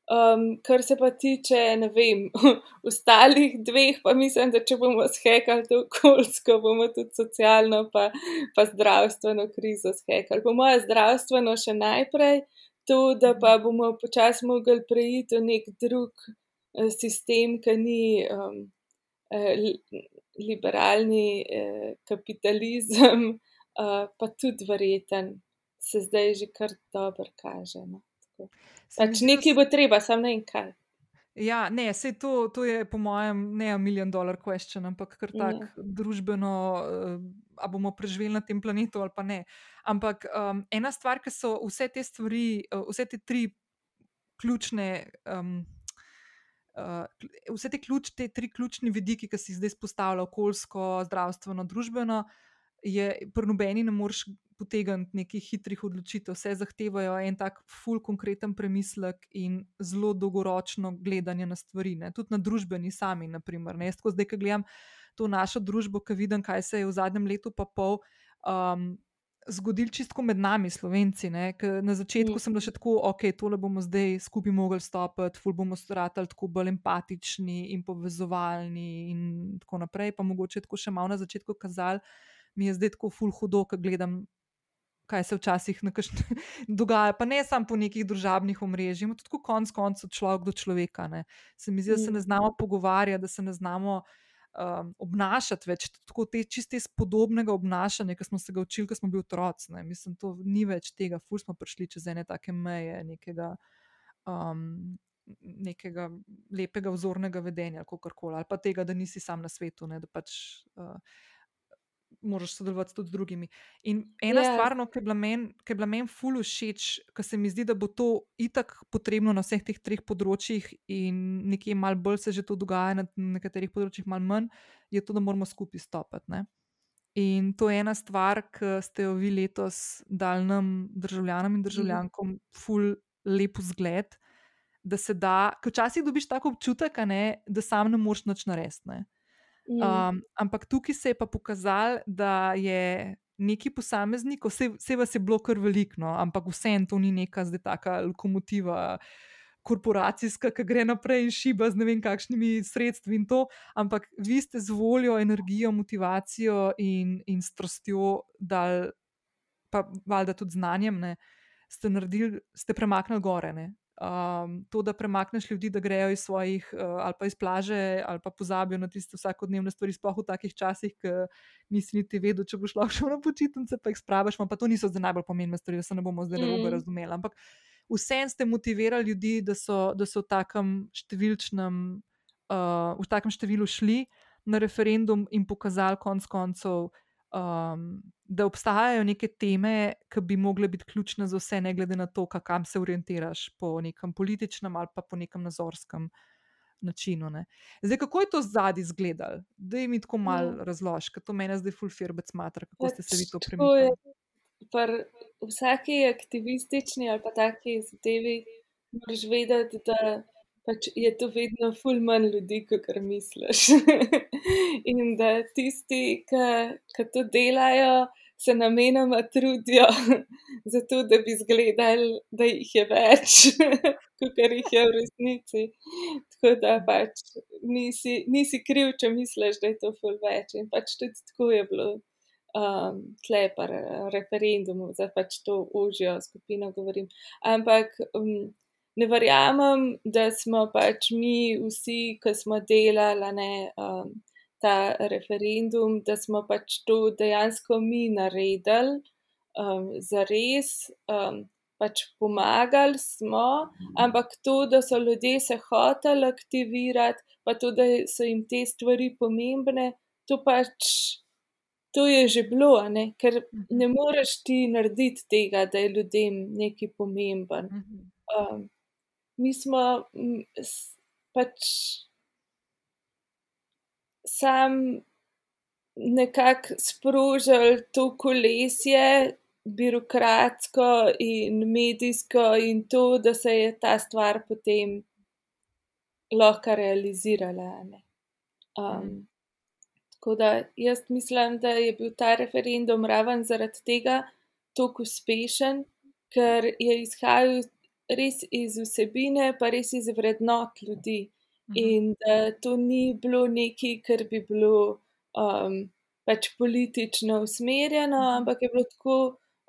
Um, kar se pa tiče, ne vem, ostalih dveh, pa mislim, da če bomo skekali to okoljsko, bomo tudi socialno, pa, pa zdravstveno krizo skekali. Po mojem, zdravstveno še najprej, to, da pa bomo počasi mogli preiti v nek drug eh, sistem, ki ni um, eh, li- liberalni eh, kapitalizem, uh, pa tudi verjeten, se zdaj že kar dobro kaže. No. Tako. Pač nekaj bo treba, sam ne vem kaj. Ja, ne, sej to, to je po mojem ne a million dollar question, ampak kar tak Ja. družbeno, uh, a bomo preživeli na tem planetu ali pa ne. Ampak um, ena stvar, ki so vse te stvari, uh, vse te tri ključne. Um, Uh, vse te, ključ, te tri ključni vidiki, ki si jih zdaj izpostavlja, okoljsko, zdravstveno, družbeno, je pri nobeni ne moreš potegniti nekih hitrih odločitev, vse zahtevajo en tak ful konkreten premislek in zelo dolgoročno gledanje na stvari, ne? tudi na družbeni sami. Naprimer, ne? Jaz, ko zdaj, ki gledam to našo družbo, ki vidim, kaj se je v zadnjem letu pa pol. Um, Zgodil čistko med nami, slovenci. Na začetku Mm. sem bila še tako, ok, tole bomo zdaj skupaj mogli stopiti, ful bomo stratali tako bolj empatični in povezovalni, in tako naprej. Pa mogoče tako še malo na začetku kazali, mi je zdaj tako ful hudo, ko gledam kaj se včasih kakšne dogaja, pa ne samo po nekih družabnih omrežjih, ampak tudi konec koncev človek do človeka. Ne. Se mi zdi, da se ne Mm. znamo pogovarjati, da se ne znamo um, obnašati več, tako te čiste iz podobnega obnašanja, ki smo se ga učili, ko smo bili otroci. ne. Mislim, to ni več tega, ful smo prišli čez ene take meje nekega. Um, Nekega lepega, vzornega vedenja, kar koli, ali pa tega, da nisi sam na svetu, ne, da pač uh, moraš sodelovati tudi z drugimi. In ena Ja. stvar, no, ki je bila meni men ful všeč, ker se mi zdi, da bo to itak potrebno na vseh teh treh področjih, in nekje malo bolj se že to dogaja, na nekaterih področjih malo manj, je to, da moramo skupaj stopiti. In to je ena stvar, ki ste jo vi letos dali nam, državljanom in državljankom, ful lep zgled. Da se da, ker včasih dobiš tako občutek, ne, da sam ne moreš nič narediti. Ne. Mm. Um, ampak tukaj se je pa pokazalo, da je neki posameznik, vse, vse vas je bilo kar veliko, no, ampak vseeno to ni neka zdaj taka lokomotiva. Korporacijska, ki gre naprej in šiba z ne vem kakšnimi sredstvi, in to, ampak vi ste z voljo, energijo, motivacijo in, in strastjo, dal, pa valjda tudi znanjem, ne, ste naredili, ste premaknili gore. Ne. Um, to, da premakneš ljudi, da grejo iz svojih, uh, ali pa iz plaže, ali pa pozabijo na tiste vsakodnevne stvari, sploh v takih časih, ki nisi niti vedel, če boš lahko šel na počitnice, pa jih spraviš. Pa to niso zdaj najbolj pomembne stvari, da se ne bomo zdaj Mm. razumeli. Ampak vsem ste motivirali ljudi, da so, da so v takem številčnem, uh, v takem številu šli na referendum in pokazali konec koncev. Um, da obstajajo neke teme, ki bi mogle biti ključne za vse, ne glede na to, ka- kam se orientiraš, po nekem političnem ali pa po nekem nazorskem načinu. Ne. Zdaj, kako je to zadnji izgledalo? Da mi tako malo Ja. razložiš, ker to meni zdaj ful firbec matra, kako ste se vi to Pač premikali. Pri vsaki aktivistični ali pa taki zadevi moraš vedeti, da pač je to vedno ful manj ljudi, kot misliš. In da tisti, ki to delajo, se namenoma trudijo, zato da bi izgledali, da jih je več, kot jih je v resnici. Tako da pač nisi, nisi kriv, če misliš, da je to ful več. In pač tudi tako je bilo um, tle pa re- referendumu, za pač to ožjo skupino govorim. Ampak um, ne verjamem, da smo pač mi vsi, ki smo delali ne, um, ta referendum, da smo pač to dejansko mi naredili um, za res. Um, Pač pomagali smo, ampak to, da so ljudje se hoteli aktivirati, pa to, da so jim te stvari pomembne, to pač to je že bilo, ne? ker ne moreš ti narediti tega, da je ljudem nekaj pomemben. Mhm. Um, mi smo mm, s- pač sam nekako sprožili to kolesje, birokratsko in medijsko, in to, da se je ta stvar potem lahko realizirala. ne. Um, tako tako da jaz mislim, da je bil ta referendum raven zaradi tega tako uspešen, ker je izhajal res iz vsebine, pa res iz vrednot ljudi. In da to ni bilo nekaj, kar bi bilo um, pač politično usmerjeno, ampak je bilo tako.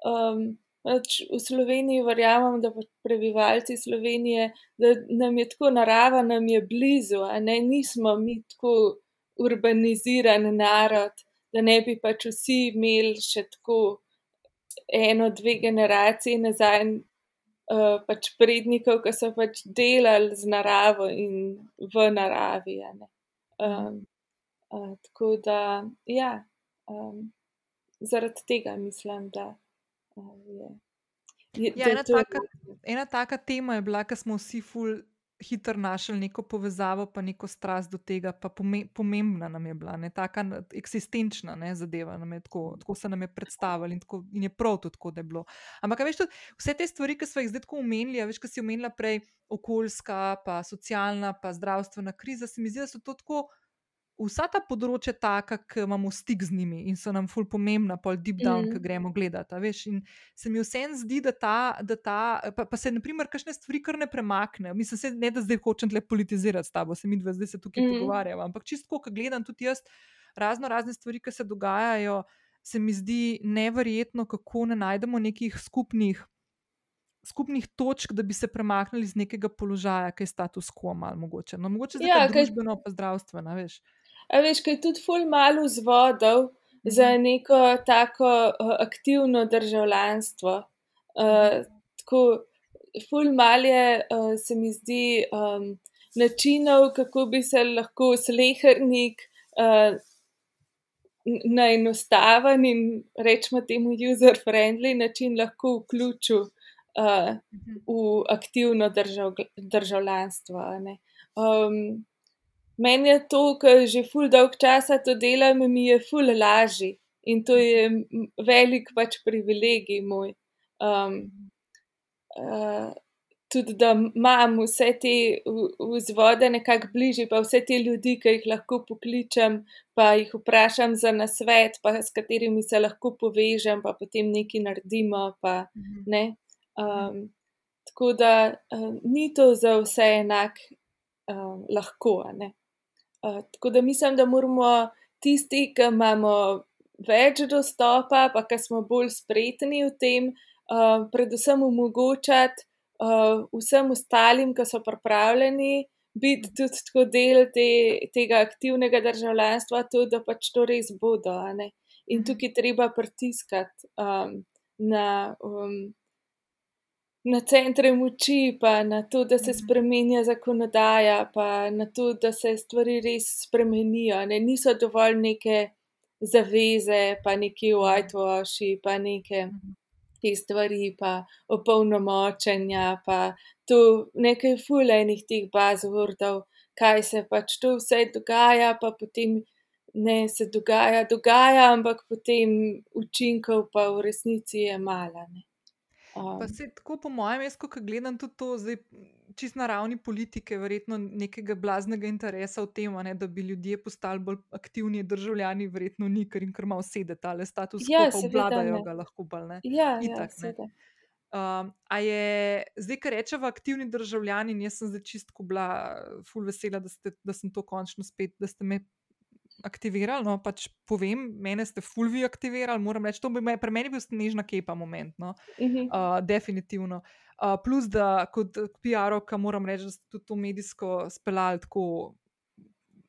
Um, pač v Sloveniji verjamem, da prebivalci Slovenije, da nam je tako narava, nam je blizu, a ne nismo mi tako urbaniziran narod, da ne bi pač vsi imeli še tako eno, dve generacije nazaj. Uh, pač prednikov, ki so pač delali z naravo in v naravi. Um, uh, tako da, ja, um, zaradi tega mislim, da Je, ja, ena, taka, ena taka tema je bila, ker smo vsi ful hitro našli neko povezavo, pa neko strast do tega, pa pomembna nam je bila, ne taka eksistenčna ne, zadeva. Tako, tako se nam je predstavljalo in, in je prav tudi tako, da je bilo. Ampak, veš, tudi, vse te stvari, ki smo jih zdaj tako omenili, veš, ki si omenila prej, okoljska, pa socialna, pa zdravstvena kriza, se mi zdi, da so to tako vsa ta področja taka, ki imamo stik z njimi in so nam ful pomembna, pol deep down, mm. ki gremo gledati. Veš, in se mi vsem zdi, da ta, da ta pa, pa se, na primer, kakšne stvari kar ne premaknejo. Mislim, se, ne da zdaj hočem tle politizirati s tabo, se mi dve zdaj se tukaj mm. pogovarjamo, ampak čisto, ko gledam tudi jaz razno razne stvari, ki se dogajajo, se mi zdi neverjetno, kako ne najdemo nekih skupnih. Skupnih točk, da bi se premaknili iz nekega položaja, ki je status quo, malo mogoče. No, mogoče zdaj ja, družbeno, pa zdravstveno, veš. A veš, kaj je tudi ful malo vzvodov za mhm. neko tako uh, aktivno državljanstvo. Uh, tako, ful malo je, uh, se mi zdi, um, načinov, kako bi se lahko slehrnik uh, na enostaven in rečemo temu user-friendly način lahko vključil uh, v aktivno držav, državljanstvo. Um, meni je to, ker že ful dolg časa to delam, mi je ful lažji in to je velik pač privilegij moj. Um, uh, tudi da imam vse te vzvode nekako bližje, pa vse te ljudi, ki jih lahko pokličem, pa jih vprašam za nasvet, pa s katerimi se lahko povežem, pa potem nekaj naredimo. Pa, ne? um, tako da um, ni to za vse enak um, lahko. Ne? Uh, tako da mislim, da moramo tisti, ki imamo več dostopa, pa ki smo bolj spretni v tem, uh, predvsem omogočati uh, vsem ostalim, ki so pripravljeni biti tudi tako del te, tega aktivnega državljanstva, tudi da pač to res bodo. In mhm. tukaj treba pritiskati um, na. Um, na centre moči, pa na to, da se mhm. spremenja zakonodaja, pa na to, da se stvari res spremenijo. Ne? Niso dovolj neke zaveze, pa neki whitewashi, pa neke mhm. te stvari, pa opolnomočenja, pa tu nekaj fulejnih teh bazovordov, kaj se pač tu vse dogaja, pa potem. Ne se dogaja, dogaja, ampak potem učinkov pa v resnici je malo. Pa se tako, po mojem, jaz, ko gledam tudi to, zdaj čist na ravni politike, verjetno nekega blaznega interesa v tem, ne, da bi ljudje postali bolj aktivni državljani, verjetno ni, ker jim krma vsede ta status, ki ja, ga obvladajo, ga lahko bolj. Ja, Itak, ja, um, a je zdaj, kar rečemo, aktivni državljani, in jaz sem zdaj čistko bila, full vesela, da, ste, da sem to končno spet, da ste me aktivirali. No, pač povem, mene ste fulvi aktivirali, moram reči, to bi me, pri meni bil snežna kepa moment. No, uh -huh. uh, definitivno. Uh, plus, da kot PR-ovka moram reči, da ste tudi to medijsko speljali tako.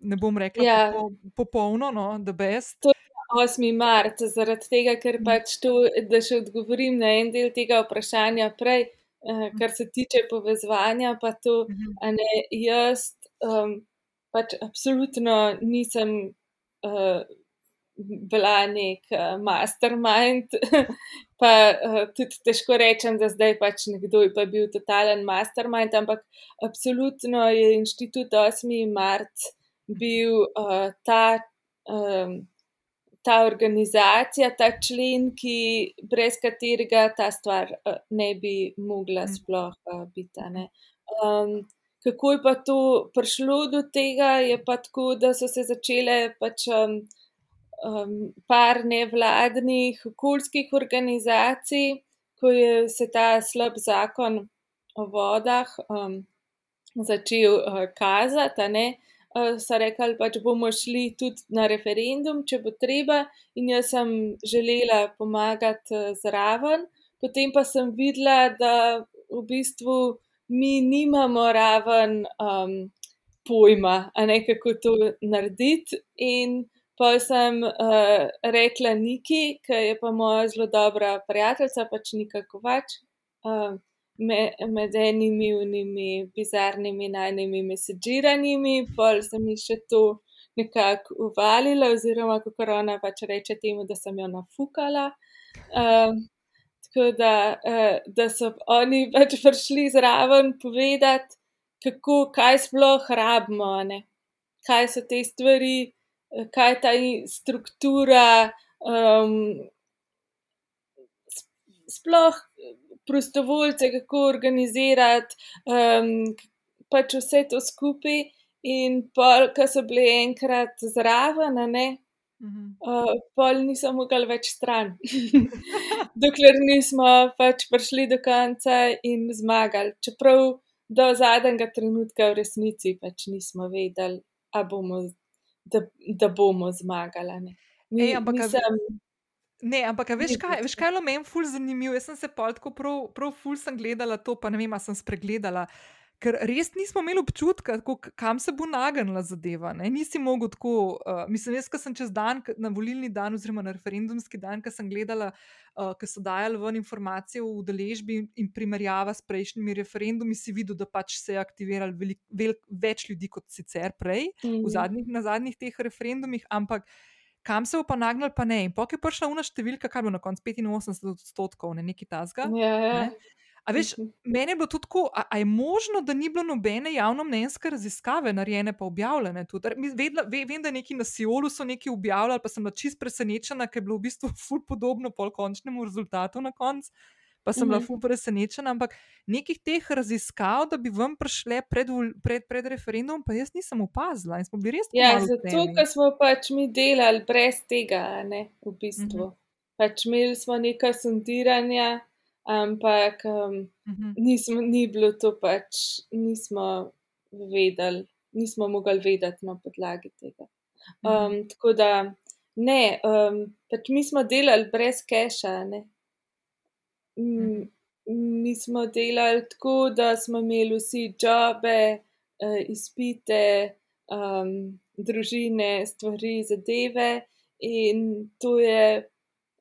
Ne bom rekla, da ja. je popolno, no, da best. To je 8. mart, zaradi tega, ker mhm. pač to, da še odgovorim na en del tega vprašanja prej, uh, kar se tiče povezovanja, pa to, uh -huh. ne, jaz um, pač absolutno nisem uh, bila nek uh, mastermind. pa uh, tudi težko rečem, da zdaj pač nekdo je pa bil totalen mastermind, ampak absolutno je inštitut 8. mart bil uh, ta. Um, Ta organizacija, ta člen, ki, brez katerega ta stvar uh, ne bi mogla mm. sploh uh, biti. Um, kako je pa to prišlo do tega, je pa tako, da so se začele pač, um, um, par nevladnih okoljskih organizacij, ko je se ta slab zakon o vodah um, začel uh, kazati, ne, uh, so rekli, pač bomo šli tudi na referendum, če bo treba, in jaz sem želela pomagati uh, zraven. Potem pa sem videla, da v bistvu mi nimamo raven um, pojma, a ne kako to narediti. In pa sem uh, rekla Niki, ki je pa moja zelo dobra prijateljica, pač nikako več. Uh, Med enimi unimi bizarnimi najnimi mesežiranimi, pol sem jih še to nekako uvalila, oziroma kako ona pač reče temu, da sem jo nafukala. Um, Tako da, uh, da so oni pač prišli zraven povedati, kako, kaj sploh rabimo, ne? kaj so te stvari, eh, kaj je ta struktura, um, sploh prostovoljce, kako organizirati, um, pač vse to skupaj. In pa, ko so bili enkrat zraven, ne, Uh, pol nisem mogel več stran, dokler nismo pač prišli do konca in zmagali. Čeprav do zadnjega trenutka v resnici pač nismo vedeli, bomo, da, da bomo zmagali. Ne. Mi, Ej, ampak, nisem, ne, ampak veš, kaj, veš, kaj je bilo meni ful zanimivo? Jaz sem se pol tako prav, prav ful sem gledala to, pa ne vem, sem spregledala ker res nismo imeli občutka, kako, kam se bo nagnila zadeva. Ne? Nisi mogel tako. Uh, mislim, jaz, ki sem čez dan, na volilni dan, oziroma na referendumski dan, ki sem gledala, uh, ki so dajali ven informacije o udeležbi in primerjava s prejšnjimi referendumi, si videl, da pač se je aktiviralo velik, velik, več ljudi kot sicer prej, mm zadnjih, na zadnjih teh referendumih, ampak. Kam se bo pa nagnil, pa ne. In potem je prišla una številka, kar bo na koncu 85 odstotkov, ne neki tasga. Ja, ja. A veš, mhm. meni je bilo tudi tako, a, a je možno, da ni bilo nobene javno-mnenjske raziskave narejene, pa objavljene tudi. Vedla, ve, vem, da neki na Siolu so nekaj objavljali, pa sem bila čist presenečena, ker je bilo v bistvu ful podobno pol končnemu rezultatu na koncu. Pa sem mm -hmm. bila mhm. ful presenečena, ampak nekih teh raziskav, da bi vam prišle pred, pred, pred referendumom, pa jaz nisem opazila in smo bili res. Ja, zato, ker smo pač mi delali brez tega, ne, v bistvu. Mm -hmm. Pač imeli smo nekaj sondiranja ampak um, uh -huh. nismo, ni bilo to pač, nismo vedeli, nismo mogli vedeti na podlagi tega. Um, uh -huh. Tako da, ne, um, pač mi smo delali brez keša. Ne. Uh -huh. Mi smo delali tako, da smo imeli vsi jobe, uh, izpite, um, družine, stvari, zadeve, in to je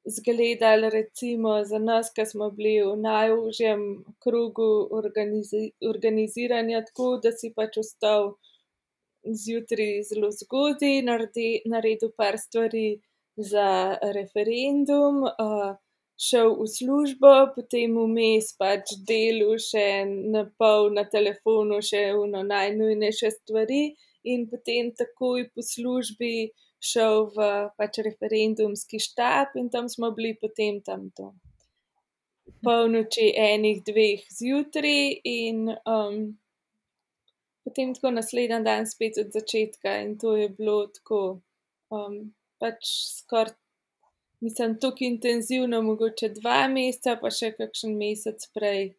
zgledali, recimo za nas, ki smo bili v najužjem krogu organizi organiziranja, tako da si pač ostal zjutraj zelo zgodaj, naredi, naredil par stvari za referendum. Uh, Šel v službo, potem vmes pač delu še na pol na telefonu, še v najnujnejše stvari, in potem takoj po službi uh, šel v pač referendumski štab in tam smo bili potem tam do polnoči, enih, dveh zjutraj in um, potem tako naslednji dan spet od začetka in to je bilo tako um, pač skoraj. Mislim, tako intenzivno, mogoče dva meseca, pa še kakšen mesec prej.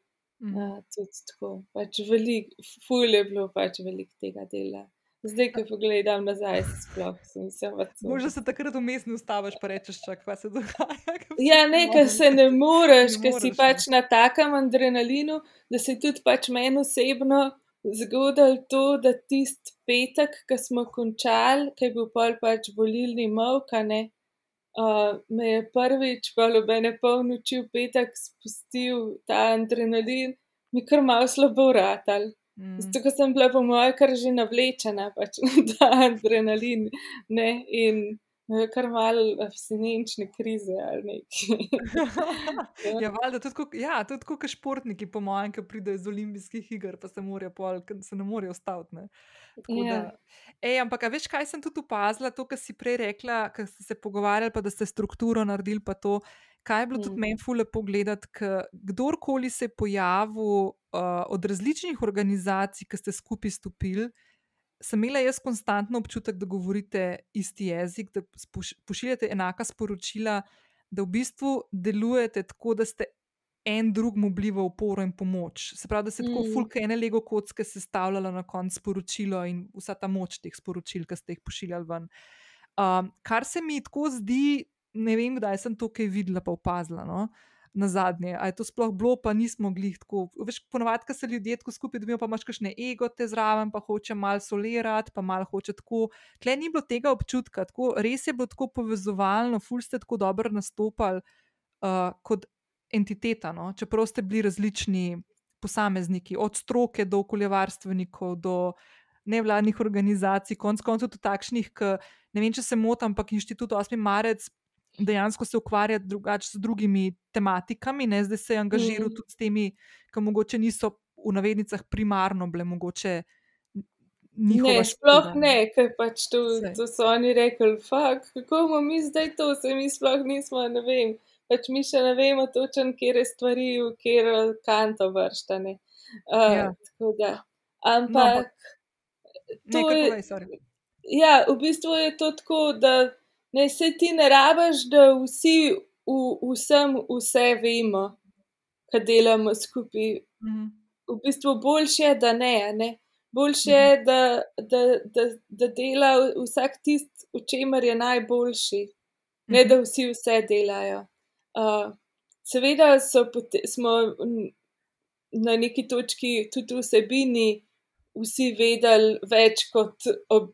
Mm. Uh, tudi tako, pač veliko, fulje je bilo pač veliko tega dela. Zdaj, ko pogledam nazaj, se sploh nisem več. Možno se takrat vmes ne ustaviš, pa rečeš, čak, kaj se dogaja. Ja, nekaj se ne moreš, ker si pač ne. na takem adrenalinu, da se tudi pač meni osebno zgodil to, da tisti petek, ki smo končali, ki je bil pol pač volilni mavkane, uh, me je prvič pa lobene polnoči v petek spustil ta adrenalin, mi kar malo slabo ratal. Mm. Zato, ker sem bila po mojem kar že navlečena pač ta adrenalin ne? in kar malo abstinenčne krize ali nekaj. ja, valjda, tudi, ja, tudi kot športniki, po mojem, ki pridejo iz olimpijskih iger, pa se, pol, se ne morejo ustaviti. Ja. Ej, ampak, veš, kaj sem tudi opazila, to, kar si prej rekla, ker ste se pogovarjali, pa da ste strukturo naredili, pa to. Kaj je bilo mm. tudi meni fule pogledati, kdorkoli se je pojavil uh, od različnih organizacij, ki ste skupaj stopili, sem imela jaz konstantno občutek, da govorite isti jezik, da pošiljate enaka sporočila, da v bistvu delujete tako, da ste en drugmu bili v oporo in pomoč. Se pravi, da se mm. tako fulke ene lego kocke sestavljala na koncu sporočilo in vsa ta moč teh sporočil, ki ste jih pošiljali ven. Um, kar se mi tako zdi, ne vem, kdaj sem to kaj videla, pa opazila. No? Na zadnje, ali je to sploh bilo, pa nismo mogli tako. Veš, ponovadi, ko se ljudje tako skupaj dobijo, pa imaš kakšne ego te zraven, pa hoče malo solirati, pa malo hoče tako. Tle ni bilo tega občutka, tako, res je bilo tako povezovalno, ful ste tako dobro nastopali uh, kot entiteta, no? čeprav ste bili različni posamezniki, od stroke do okoljevarstvenikov, do nevladnih organizacij, konc koncev tudi takšnih, ki ne vem, če se motim, ampak inštitut 8. marec dejansko se ukvarja drugače z drugimi tematikami, ne zdaj se je angažiral mm. tudi s temi, ki mogoče niso v navednicah primarno bile mogoče. Ne, sploh ne, ker pač to, to so oni rekli, kako bomo mi zdaj to, se mi sploh nismo, ne vem pač mi še ne vemo točno, kje je stvari, v kjer kanto vrštane. Uh, ja. Ampak. No, je, ja, v bistvu je to tako, da ne se ti ne rabaš, da vsi v, vsem vse vemo, kaj delamo skupaj. Mhm. V bistvu boljše je, da ne. ne? Boljše je, mhm. da, da, da, da dela vsak tisti, v čemer je najboljši, ne mhm. da vsi vse delajo. Uh, seveda smo na neki točki tudi vsebini vsi vedeli več kot, ob,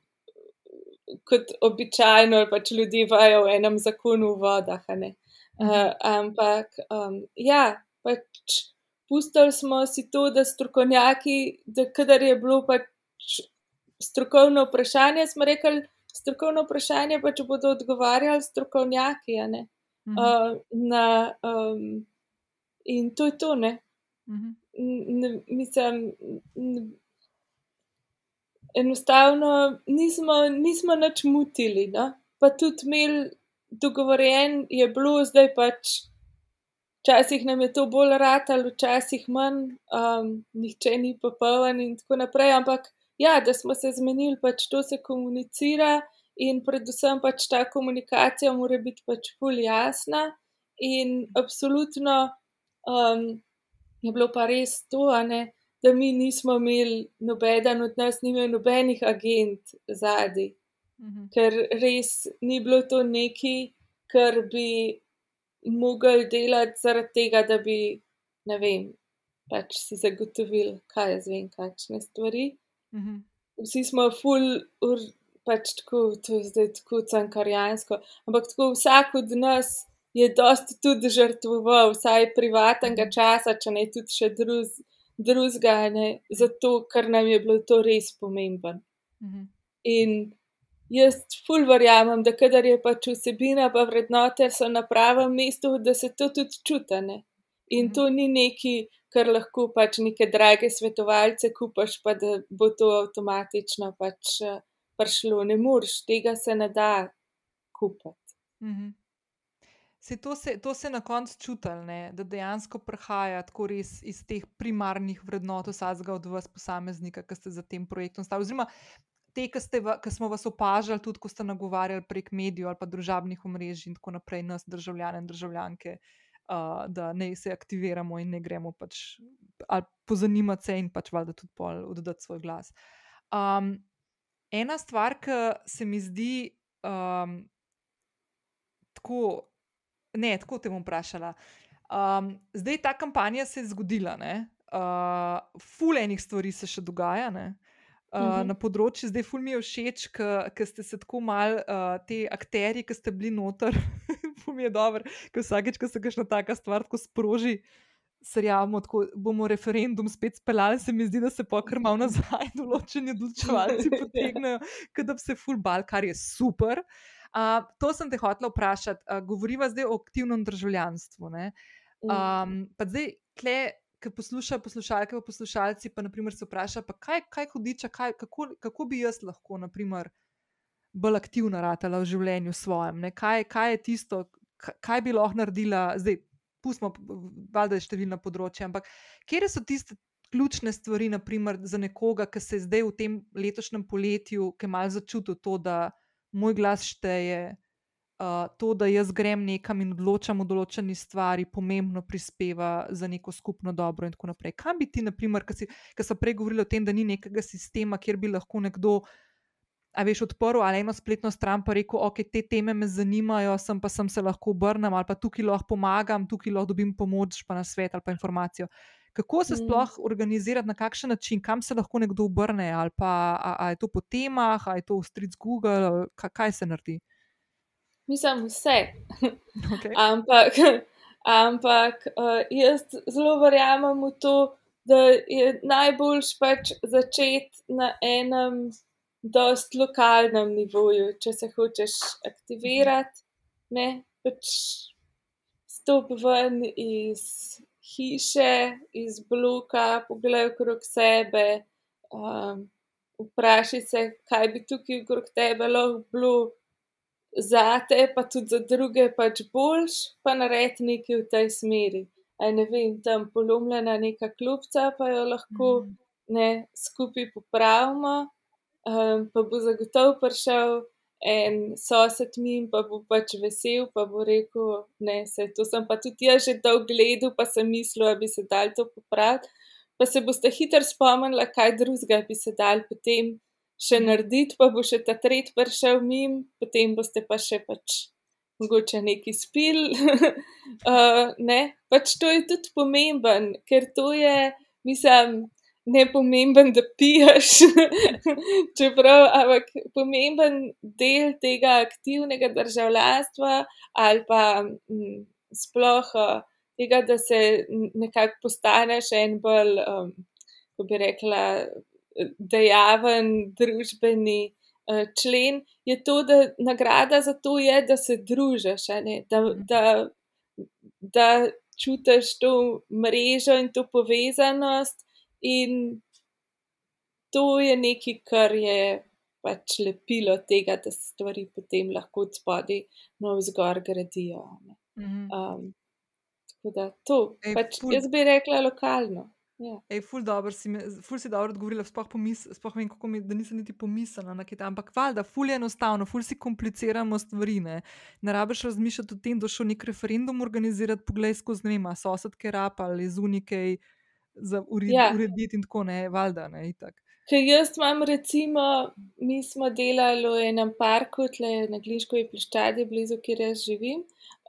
kot običajno, pač ljudi vajo v enem zakonu v vodah. Uh, ampak um, ja, pač pustili smo si to, da strokovnjaki, da kadar je bilo pač strokovno vprašanje, smo rekli, strokovno vprašanje pa če bodo odgovarjali strokovnjaki. Uh, na, um, in to je to, ne. Mhm. ne mislim, ne, enostavno nismo, nismo nič mutili. No? Pa tudi imeli dogovorjen, je bilo zdaj pač. Včasih nam je to bolj ratalo, včasih manj, um, nihče ni popoln in tako naprej. Ampak ja, da smo se zmenili, pač to se komunicira in predvsem pač ta komunikacija mora biti pač bolj jasna. In absolutno um, je bilo pa res to, ne, da mi nismo imeli nobeden od nas, ni imel nobenih agent zadnji, mhm. ker res ni bilo to neki, kar bi mogli delati zaradi tega, da bi, ne vem, pač si zagotovili, kaj je zvem, kakšne stvari. Mhm. Vsi smo full. Ur, pač tako, to je zdaj tako cankarijansko. Ampak tako vsak od nas je dosti tudi žrtvoval, vsaj privatnega časa, če ne tudi še drug, drugega, zato ker nam je bilo to res pomemben. Mhm. In jaz ful verjamem, da kadar je pač vsebina, pa vrednote so na pravem mestu, da se to tudi čutane. In mhm. to ni neki, kar lahko pač neke drage svetovalce kupaš, pa da bo to avtomatično pač prišlo, ne moreš, tega se ne da kupiti. Mhm. Se to, se, to se na koncu čuti, da dejansko prihaja tako res iz teh primarnih vrednot vsakega od vas, posameznika, ki ste za tem projektom stali. Oziroma, te, ki, smo vas opažali, tudi ko ste nagovarjali prek medijev ali pa družabnih omrežij in tako naprej, nas, državljane in državljanke, uh, da ne se aktiviramo in ne gremo pač pozanimati se in pač valjda tudi oddati svoj glas. Um, ena stvar, ki se mi zdi um, tako, ne, tako te bom vprašala. Um, zdaj ta kampanja se je zgodila, uh, ful enih stvari se še dogaja. Ne? Uh, uh mhm. -huh. Na področju zdaj, ful mi je všeč, ker ste se tako mal, uh, te akteri, ki ste bili noter, ful mi je dobro, ker vsakeč, ko se kakšna taka stvar tako sproži, uh, serjamo, tako bomo referendum spet speljali, se mi zdi, da se pokr malo nazaj, določeni odločevalci potegnejo, da bi se full bal, kar je super. Uh, to sem te hotela vprašati. Uh, govoriva zdaj o aktivnem državljanstvu. Um, pa zdaj, tle, ki poslušajo poslušalke, pa poslušalci, pa naprimer se vpraša, pa kaj, kaj hudiča, kaj, kako, kako bi jaz lahko, naprimer, bolj aktivna ratala v življenju svojem. Kaj, kaj je tisto, kaj bi lahko naredila zdaj? pustimo, valjda je številna področja, ampak kje so tiste ključne stvari, naprimer, za nekoga, ki se je zdaj v tem letošnjem poletju, ki je malo začutil to, da moj glas šteje, uh, to, da jaz grem nekam in odločam o določeni stvari, pomembno prispeva za neko skupno dobro in tako naprej. Kam bi ti, naprimer, ki so prej govorili o tem, da ni nekega sistema, kjer bi lahko nekdo a veš, odprl ali eno spletno stran, pa rekel, ok, te teme me zanimajo, sem pa sem se lahko obrnil ali pa tukaj lahko pomagam, tukaj lahko dobim pomoč, pa na svet ali pa informacijo. Kako se mm. sploh organizirati, na kakšen način, kam se lahko nekdo obrne, ali pa a, a je to po temah, ali je to v Street Google, kaj, kaj se naredi? Mislim, vse. Okay. ampak, ampak uh, jaz zelo verjamem v to, da je najboljš pač začeti na enem dost lokalnem nivoju, če se hočeš aktivirati, ne pač stop ven iz hiše, iz bloka, pogledaj okrog sebe, um, vprašaj se, kaj bi tukaj okrog tebe lahko bilo za te, pa tudi za druge, pač boljš, pa naredi nekaj v tej smeri. Aj ne vem, tam polomljena neka klubca, pa jo lahko mm. ne skupaj popravimo um, pa bo zagotovo prišel en sosed min, pa bo pač vesel, pa bo rekel, ne, se to sem pa tudi jaz že dolgo gledal, pa sem mislil, da bi se dal to popraviti. Pa se boste hitro spomnili, kaj drugega bi se dal potem še narediti, pa bo še ta tretji prišel min, potem boste pa še pač mogoče neki spil. uh, ne, pač to je tudi pomemben, ker to je, mislim, ne pomemben, da piješ, čeprav, ampak pomemben del tega aktivnega državljanstva ali pa m, mm, sploh tega, da se nekako postaneš en bolj, um, ko bi rekla, dejaven družbeni uh, člen, je to, da nagrada za to je, da se družiš, da, da, da čutiš to mrežo in to povezanost. In to je nekaj, kar je pač lepilo tega, da se stvari potem lahko od spodaj navzgor gradijo. Mhm. Um, tako da to, Ej, pač, ful... jaz bi rekla lokalno. Ja. Ej, ful, dobro si, me, ful si dobro odgovorila, sploh, pomis, sploh vem, kako mi, da nisem niti pomislila na kaj tam. Ampak, valjda, ful je enostavno, ful si kompliciramo stvari. Ne, ne rabiš razmišljati o tem, da šel nek referendum organizirati, poglej skozi, ne vem, sosedke rap ali zunikej za ured, ja. urediti in tako ne, valjda, ne, itak. Ker jaz imam, recimo, mi smo delali v enem parku, tle na Gliškovi pliščadi, blizu, kjer jaz živim.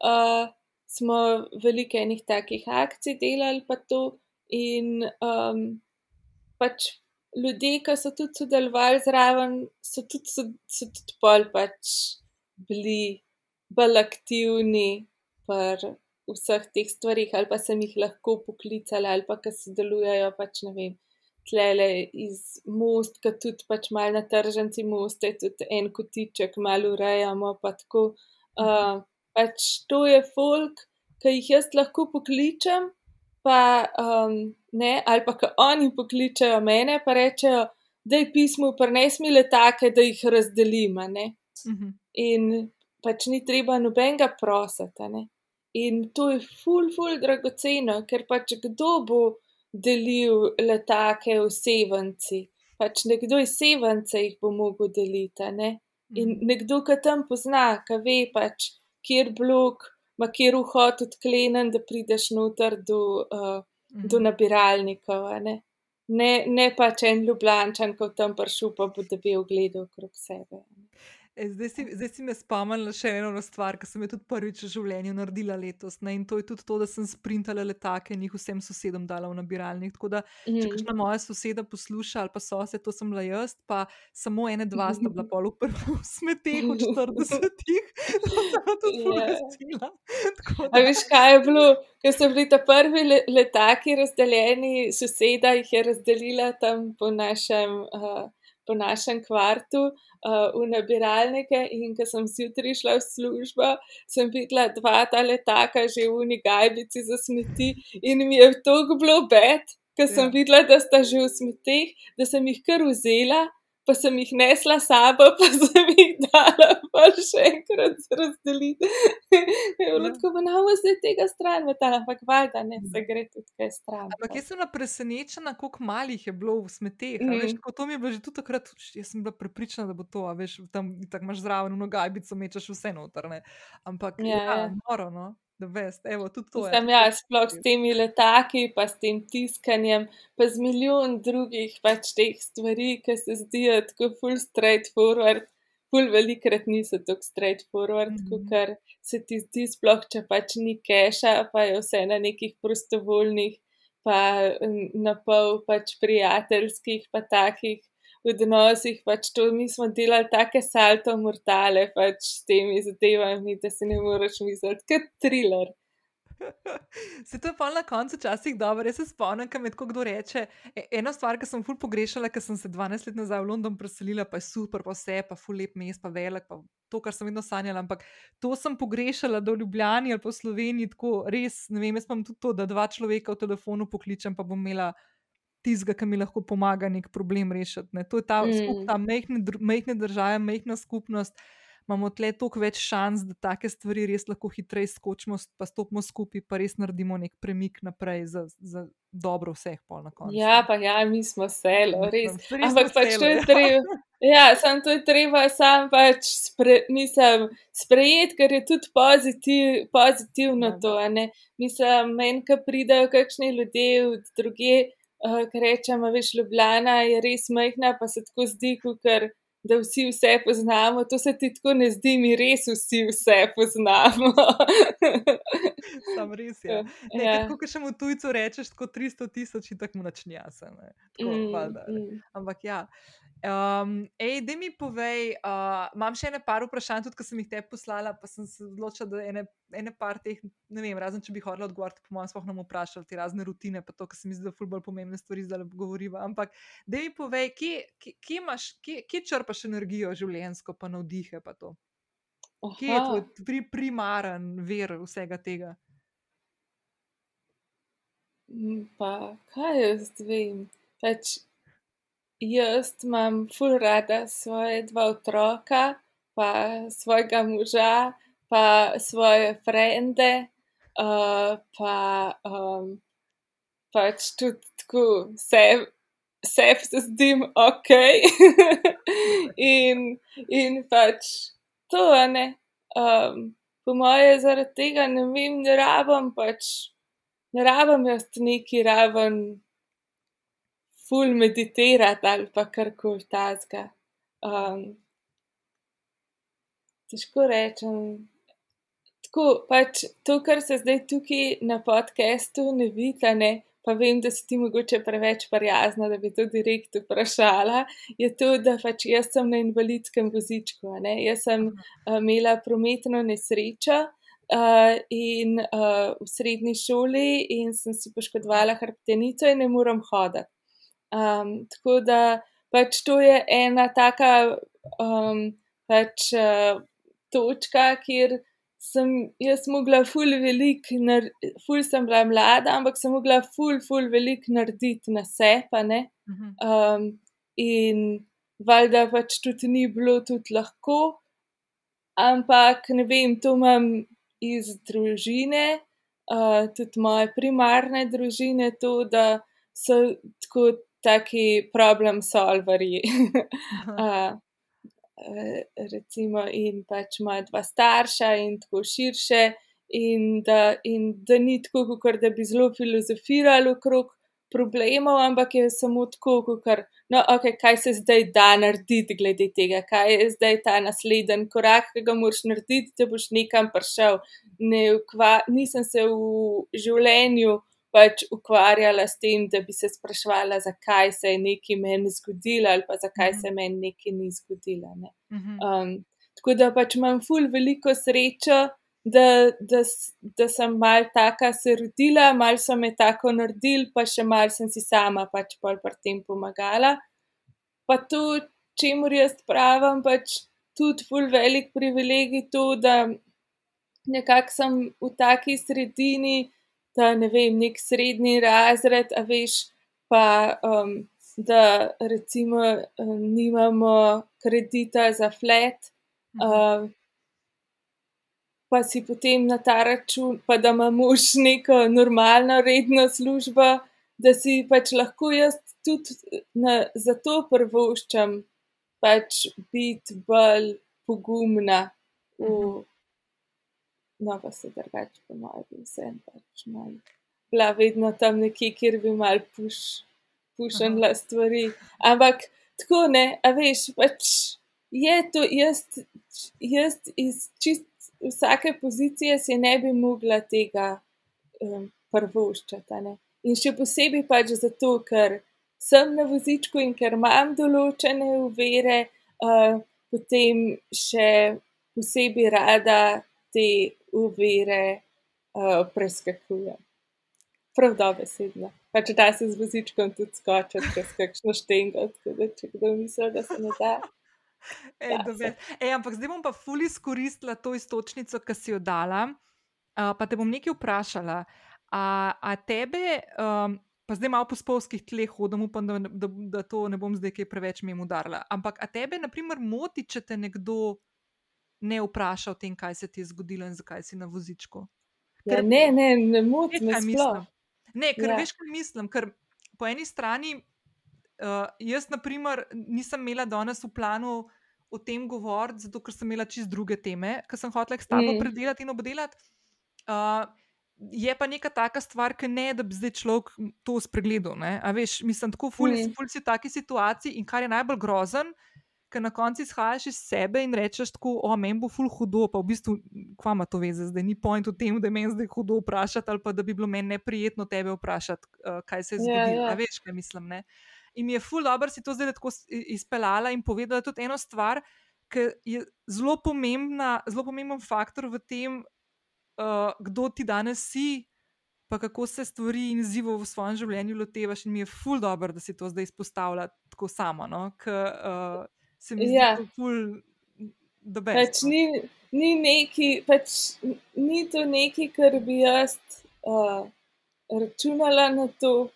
Uh, smo veliko enih takih akcij delali, pa to. In um, pač ljudje, ki so tudi sodelovali zraven, so tudi, so, so tudi pol pač bili bolj aktivni. Par, vseh teh stvarih, ali pa sem jih lahko poklicala, ali pa ki sodelujejo, pač ne vem, tlele iz most, ki tudi pač mal na tržnici moste, tudi en kotiček malo urejamo, pa tako. Uh, pač to je folk, ki jih jaz lahko pokličem, pa um, ne, ali pa ki oni pokličejo mene, pa rečejo, da je pismo, prines mi le take, da jih razdelim. Uh mhm. -huh. In pač ni treba nobenega prositi. In to je ful, ful, dragoceno, ker pač kdo bo delil letake v sevanci. Pač nekdo iz sevance jih bo mogel deliti. Ne? In mhm. nekdo, ki tam pozna, ki ve pač, kjer blok, ma kjer vhod odklenen, da prideš noter do, uh, do mhm. nabiralnikov. Ne? Ne, ne pač en ljubljančan, ko tam pršu, pa bo da bi ogledal okrog sebe. E, zdaj, si, zdaj si me spomnila še eno stvar, ki sem jo tudi prvič v življenju naredila letos. Ne? In to je tudi to, da sem sprintala letake in jih vsem sosedom dala v nabiralnik. Tako da, mm. če kakšna moja soseda posluša ali pa sosed, to sem bila jaz, pa samo ene, dva sta bila pol v prvem smeteh od 40-ih. A veš, kaj je bilo, ker so bili ta prvi letaki razdeljeni, soseda jih je razdelila tam po našem. Uh, po našem kvartu uh, v nabiralnike in ko sem zjutraj šla v službo, sem videla dva ta letaka že v Nigajbici za smeti in mi je to bilo bed, ker sem ja. videla, da sta že v smetih, da sem jih kar vzela, pa sem jih nesla sabo, pa sem jih dala, pa še enkrat razdeliti. Je bilo tako, da ne zdaj tega stran, ampak valjda ne se gre tudi kaj stran. Ampak jaz sem bila presenečena, koliko malih je bilo v smeteh. Mm. Veš, to mi je bilo že tudi takrat, jaz sem bila prepričana, da bo to, veš, tam tako imaš zraven, no gajbico mečeš vse noter. Ne? Ampak ja, ja, ja. noro, no. Best, evo, Sem jaz, sploh s temi letaki, pa s tem tiskanjem, pa z milijon drugih pač teh stvari, ki se zdijo tako full straightforward, full velikrat niso tako straightforward, mm -hmm. kot se ti zdi, sploh če pač ni keša, pa je vse na nekih prostovoljnih, pa na pol pač prijateljskih, pa takih odnosih, pač to mi smo delali take salto mortale, pač s temi zadevami, da se ne moreš misliti, kot thriller. Se to je pa na koncu časih dobro, jaz se spomnim, kaj med kdo reče. E, ena stvar, ki sem ful pogrešala, ker sem se 12 let nazaj v London preselila, pa je super, pa vse, pa ful lep mest, pa velik, pa to, kar sem vedno sanjala. Ampak to sem pogrešala, da v Ljubljani ali v Sloveniji tako res, ne vem, jaz imam tudi to, da dva človeka v telefonu pokličem, pa bom imela tizga, ki mi lahko pomaga nek problem rešiti. Ne. To je ta, mm. ta mehne, mehne države, mehna skupnost. Imamo tle toliko več šans, da take stvari res lahko hitreje skočimo, pa stopimo skupaj, pa res naredimo nek premik naprej za, za dobro vseh pol na koncu. Ja, pa ja, mi smo selo, res. Ampak pač to je treba. Ja, sam to je treba, sam pač spre, mislim, sprejeti, ker je tudi pozitiv, pozitivno ja, to. Mislim, meni, ko pridejo kakšni ljudje od druge, uh, ker rečemo, veš, Ljubljana je res majhna, pa se tako zdi, ker da vsi vse poznamo. To se ti tako ne zdi, mi res vsi vse poznamo. Sam res je. Ja. Ja. Ko še mu tujcu rečeš, tako 300 tisoč, tako mu načnja se. Mm, mm. Ampak ja. Um, ej, da mi povej, uh, imam še ene par vprašanj, tudi ko sem jih te poslala, pa sem se odločila, da ene, ene par teh, ne vem, razen če bi hodila odgovoriti, po mojem, spohnem vprašala te razne rutine, pa to, kar se mi zdi, da je bolj pomembne stvari, zdaj govoriva. Ampak, da mi povej, kje, kje, kje, imaš, kje, kje črpaš energijo življenjsko, pa navdihe, pa to. Kje je tvoj pri, primaren ver vsega tega? Pa, kaj jaz vem? Pač, Jaz imam ful rada svoje dva otroka, pa svojega moža, pa svoje frende, uh, pa um, pač tudi tako vse, vse se zdim ok. in, in pač to, ne. Um, po moje zaradi tega ne vem, ne rabim pač, ne rabim jaz neki raven ful meditirati ali pa kar koli tazga. Um, težko rečem. Tako pač to, kar se zdaj tukaj na podkastu ne vidi, ne. Pa vem, da si ti mogoče preveč prijazna, da bi to direkt vprašala. Je to, da pač jaz sem na invalidskem vozičku. Ne? Jaz sem uh, imela prometno nesrečo uh, in, uh, v srednji šoli in sem si poškodovala hrbtenico in ne morem hoditi. Um, tako da pač to je ena taka um, pač, uh, točka, kjer sem jaz mogla ful velik, ful sem bila mlada, ampak sem mogla ful, ful velik narediti na sebe. Um, in valjda pač tudi ni bilo tudi lahko, ampak ne vem, to imam iz družine, uh, tudi moje primarne družine, to, da so tako taki problem solverji. uh, recimo, in pač ima dva starša, in tako širše, in da, in da ni tako, kot da bi zelo filozofirali okrog problemov, ampak je samo tako, kot no, okay, kaj se zdaj da narediti glede tega, kaj je zdaj ta naslednji korak, ki ga moraš narediti, da boš nekam prišel. Ne, ukva, nisem se v življenju pač ukvarjala s tem, da bi se sprašvala, zakaj se je nekaj meni zgodilo ali pa zakaj mhm. se meni nekaj ni zgodilo. Ne. Mhm. Um, tako da pač imam ful veliko srečo, da, da, da sem mal taka se rodila, mal so me tako naredili, pa še mal sem si sama pač pol pri tem pomagala. Pa to, čemu jaz pravim, pač tudi ful velik privilegij to, da nekako sem v taki sredini, ta ne vem, nek srednji razred, a veš, pa um, da recimo nimamo kredita za flat, uh, pa si potem na ta račun, pa da ima mož neko normalno, redno službo, da si pač lahko jaz tudi na, zato prvoščam pač biti bolj pogumna. V, no, pa se drugače, po mojem, bi vse pač malo. Bila vedno tam nekje, kjer bi mal puš, pušila stvari. Ampak tako ne, a veš, pač je to, jaz, jaz iz čist vsake pozicije si ne bi mogla tega um, prvoščati. In še posebej pač zato, ker sem na vozičku in ker imam določene uvere, uh, potem še posebej rada te uvere uh, preskakujem. Prav dobesedno. Pač da se z vozičkom tudi skočiti čez kakšno štengo, tako da če kdo misli, da se ne da. Ej, Ej, ampak zdaj bom pa ful izkoristila to istočnico, ki si jo dala. Uh, pa te bom nekaj vprašala. A, a tebe, um, pa zdaj malo po spolskih tleh hodim, upam, da, da, da to ne bom zdaj kaj preveč mi udarila. Ampak a tebe, na primer, moti, če te nekdo ne vpraša o tem, kaj se ti je zgodilo in zakaj si na vozičku? Ja, ker, ja, ne, ne, ne moti me. Ne, ker ja. veš, kaj mislim. Ker po eni strani. Uh, jaz, na primer, nisem imela danes v planu o tem govoriti, zato ker sem imela čist druge teme, ki sem hotela s tabo mm. predelati in obdelati. Uh, je pa neka taka stvar, ki ne, da bi zdaj človek to spregledal. Veš, mislim, tako fulci mm. v taki situaciji in kar je najbolj grozen. Ker na koncu izhajaš iz sebe in rečeš, tako, o, meni bo ful hudo, pa v bistvu, kva ima to veze, zdaj ni point v tem, da me zdaj hudo vprašati, ali pa da bi bilo meni neprijetno tebe vprašati, uh, kaj se je ja, zgodilo. Yeah, yeah. Veš, kaj mislim. Ne? In mi je ful dobro si to zdaj tako izpeljala in povedala tudi eno stvar, ki je zelo pomembna, zelo pomemben faktor v tem, uh, kdo ti danes si, pa kako se stvari in izzivo v svojem življenju lotevaš. In mi je ful dobro, da si to zdaj izpostavlja tako sama. No? K, uh, se mi zdi, da ja. je ful. Pač ni, ni, neki, pač ni to nekaj, kar bi jaz uh, računala na to,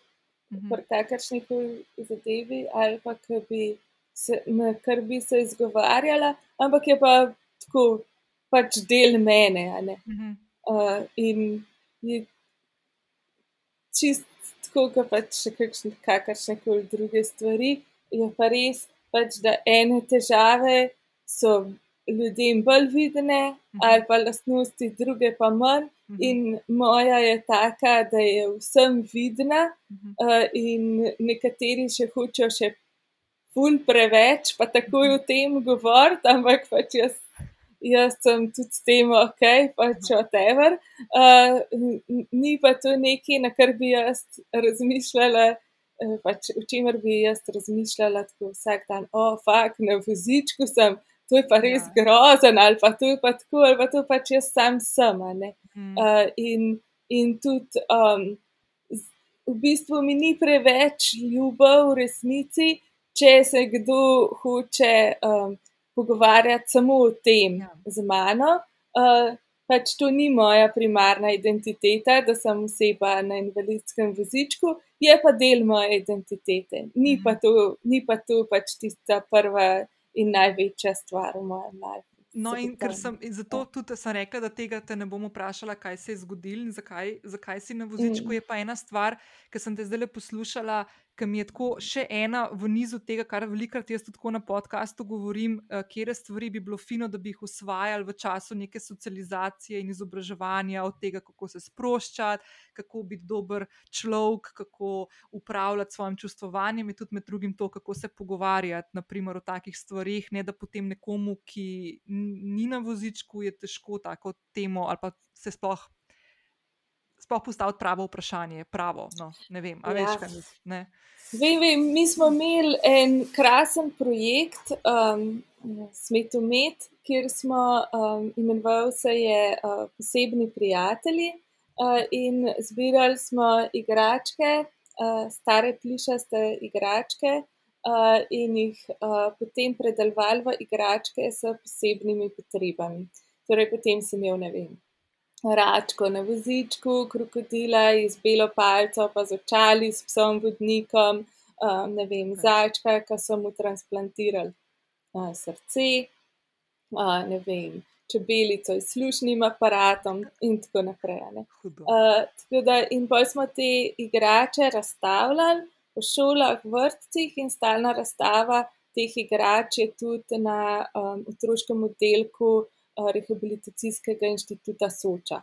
Mhm. pri kakršni koli zadevi, ali pa bi se, na kar bi se izgovarjala, ampak je pa tako pač del mene. Mhm. Uh, in je čist tako, kot pač še kakšne, kakršne koli druge stvari. Je pa res, pač, da ene težave so ljudem bolj vidne, mhm. ali pa lastnosti, druge pa manj. Mhm. In moja je taka, da je vsem vidna, uh, in nekateri še hočejo še ful preveč, pa takoj o tem govoriti, ampak pač jaz, jaz sem tudi s tem ok, pač whatever. Uh, ni pa to nekaj, na kar bi jaz razmišljala. Pač, v čemer bi jaz razmišljala tako vsak dan, o, oh, fakt, na vozičku sem, to je pa res ja. grozen, ali pa to je pa tako, ali pa to pač jaz sam sem. Mm. Uh, in, in tudi um, v bistvu mi ni preveč ljubev v resnici, če se kdo hoče um, pogovarjati samo o tem ja. z mano. Uh, pač to ni moja primarna identiteta, da sem oseba na invalidskem vozičku, je pa del moje identitete. Ni, mm. pa, to, ni pa to pač tista prva in največja stvar v mojem življenju. No, in sem in zato tudi sem rekla, da tega te ne bom vprašala, kaj se je zgodilo in zakaj, zakaj si na vozičku. Mm. Je pa ena stvar, ki sem te zdaj poslušala, ki mi je tako še ena v nizu tega, kar velikrat jaz tudi na podkastu govorim, uh, kje stvari bi bilo fino, da bi jih usvajali v času neke socializacije in izobraževanja, od tega, kako se sproščati, kako biti dober človek, kako upravljati svojim čustvovanjem in tudi med drugim to, kako se pogovarjati naprimer, o takih stvarih, ne da potem nekomu, ki ni na vozičku, je težko tako temo ali pa se sploh sploh postaviti pravo vprašanje, pravo. No, ne vem, ali ja. veš, kaj mislim. Vem, vem, mi smo imeli en krasen projekt, um, Smetomet, kjer smo um, imenovali se je uh, posebni prijatelji uh, in zbirali smo igračke, uh, stare plišaste igračke. Uh, in jih uh, potem predelovali v igračke s posebnimi potrebami. Torej, potem sem imel, ne vem, račko na vozičku, krokodila iz belo palco, pa z očali, s psom vodnikom, uh, ne vem, zajčka, ki so mu transplantirali uh, srce, uh, ne vem, čebelico s slušnim aparatom in tako naprej. Uh, tako da, in pa smo te igrače razstavljali po šolah, vrtcih in stalna razstava teh igrač je tudi na um, otroškem oddelku rehabilitacijskega inštituta Soča.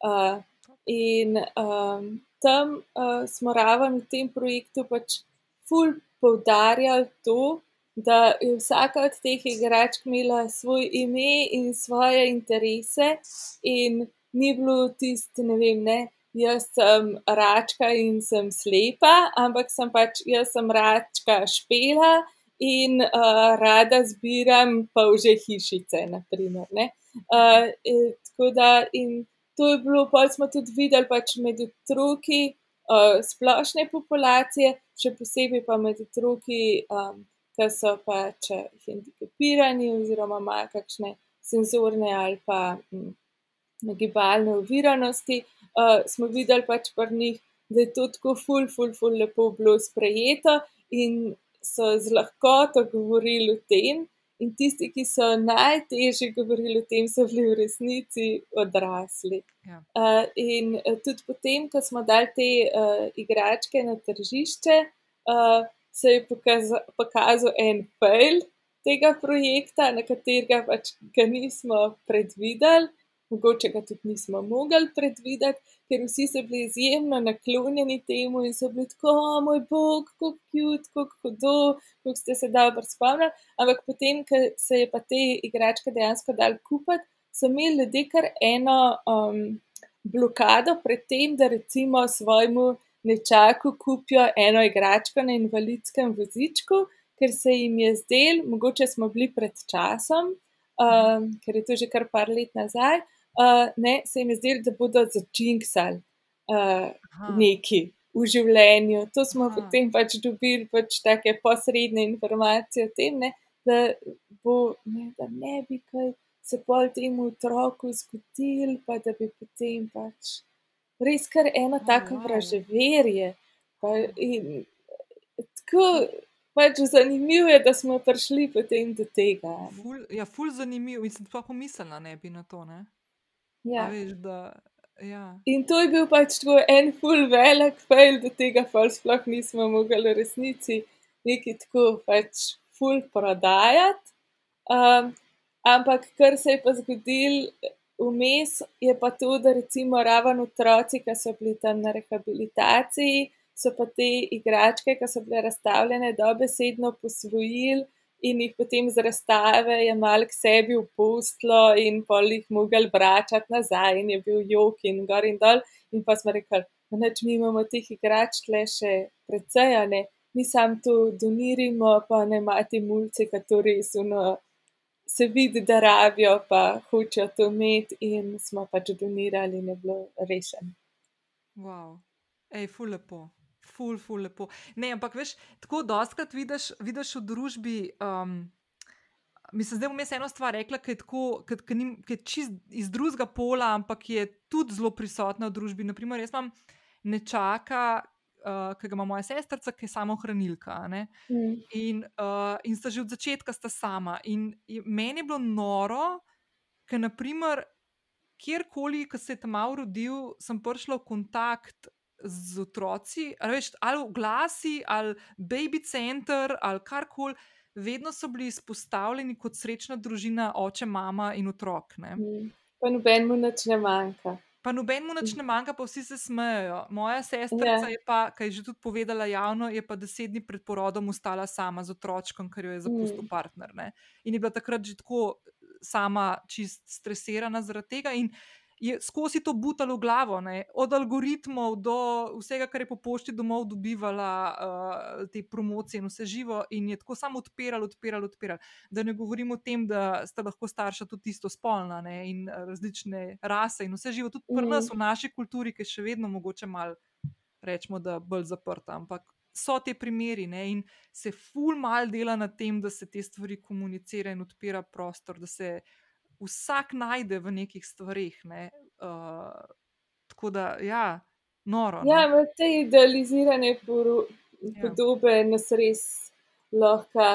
Uh, in um, tam uh, smo raven v tem projektu pač ful poudarjali to, da je vsaka od teh igračk imela svoj ime in svoje interese, in ni bilo tisto, ne vem, ne, jaz sem račka in sem slepa, ampak sem pač jaz sem račka špela in uh, rada zbiram pa že hišice. Naprimer, uh, in, tako da in to je bilo, pa smo tudi videli pač med otroki uh, splošne populacije, še posebej pa med otroki. Um, ki so pač hendikepirani oziroma imajo kakšne senzorne ali pa hm, gibalne oviranosti, uh, smo videli pač pri njih, da je to tako ful, ful, ful lepo bilo sprejeto in so z lahkoto govorili o tem. In tisti, ki so najtežje govorili o tem, so bili v resnici odrasli. Ja. Uh, in tudi potem, ko smo dali te uh, igračke na tržišče, uh, se je pokazal, pokazal en fail tega projekta, na katerega pač ga nismo predvideli, mogoče ga tudi nismo mogli predvideti, ker vsi so bili izjemno naklonjeni temu in so bili tako, oh, moj bog, kako kjut, kako hudo, kako ste se dobro spomnili. Ampak potem, ko se je pa te igračke dejansko dal kupiti, so imeli ljudje kar eno um, blokado pred tem, da recimo svojemu nečaku kupijo eno igračko na invalidskem vozičku, ker se jim je zdel, mogoče smo bili pred časom, uh, ker je to že kar par let nazaj, uh, ne, se jim je zdel, da bodo začinksali uh, neki. V življenju. To smo Aha. potem pač dobili pač take posredne informacije o tem, ne, da, bo, ne, da ne bi kaj se pol temu otroku zgodil, pa da bi potem pač res kar eno oh, tako wow. vraževerje. Pa, in, tako pač zanimivo je, da smo prišli potem do tega. Ful, ja, ful zanimivo in sem pa pomislila, ne bi na to. Ne? Ja. Veš, da, ja. In to je bil pač tako en ful velik fail, da tega pa sploh nismo mogli v resnici neki tako pač ful prodajati. Um, ampak kar se je pa zgodil, vmes je pa to, da recimo raven otroci, ki so bili tam na rehabilitaciji, so pa te igračke, ki so bile razstavljene, dobesedno posvojili in jih potem z razstave je mal k sebi upustilo in pol jih mogel vračati nazaj in je bil jok in gor in dol. In pa smo rekli, da neč mi imamo teh igrač tle še precej, ne. Mi sam to donirimo, pa ne imate mulce, ki to res uno se vidi, da rabijo, pa hočejo to imeti, in smo pač donirali, in je bilo rešeno. Wow. Ej, ful lepo. Ful, ful lepo. Ne, ampak veš, tako dostakrat vidiš, vidiš v družbi. Um, Mislim, da bom jaz eno stvar rekla, ki je, je čist iz drugega pola, ampak je tudi zelo prisotna v družbi. Naprimer, jaz imam nečaka, uh, ki ga ima moja sestrica, ki je samo hranilka. Mm. In, uh, in sta že od začetka sta sama. In meni je bilo noro, ker naprimer, kjerkoli, ki se je tam rodil, sem prišla v kontakt. Z otroci, ali, veš, ali v glasi, ali baby center, ali karkoli, vedno so bili izpostavljeni kot srečna družina, oče, mama in otrok. Mm. Pa nobenemu nič ne manjka. Pa nobenemu nič ne manjka, pa vsi se smejijo. Moja sestra, yeah. Ja. ki je že tudi povedala javno, je pa deset dni pred porodom ostala sama z otročkom, ker jo je zapustil mm. partner. Ne? In je bila takrat že tako sama, čist stresirana zaradi tega. In je skozi to butalo v glavo, ne? od algoritmov do vsega, kar je po pošti domov dobivala, uh, te promocije in vse živo, in je tako samo odpirala, odpirala, odpirala. Da ne govorimo o tem, da sta lahko starša tudi isto spolna ne? in različne rase in vse živo, tudi pri nas v naši kulturi, ki je še vedno mogoče malo, rečemo, da bolj zaprta. Ampak so te primeri ne? in se ful mal dela na tem, da se te stvari komunicira in odpira prostor, da se vsak najde v nekih stvarih. Ne? Uh, tako da, ja, noro. Ja, v te idealizirane podobe nas res lahko,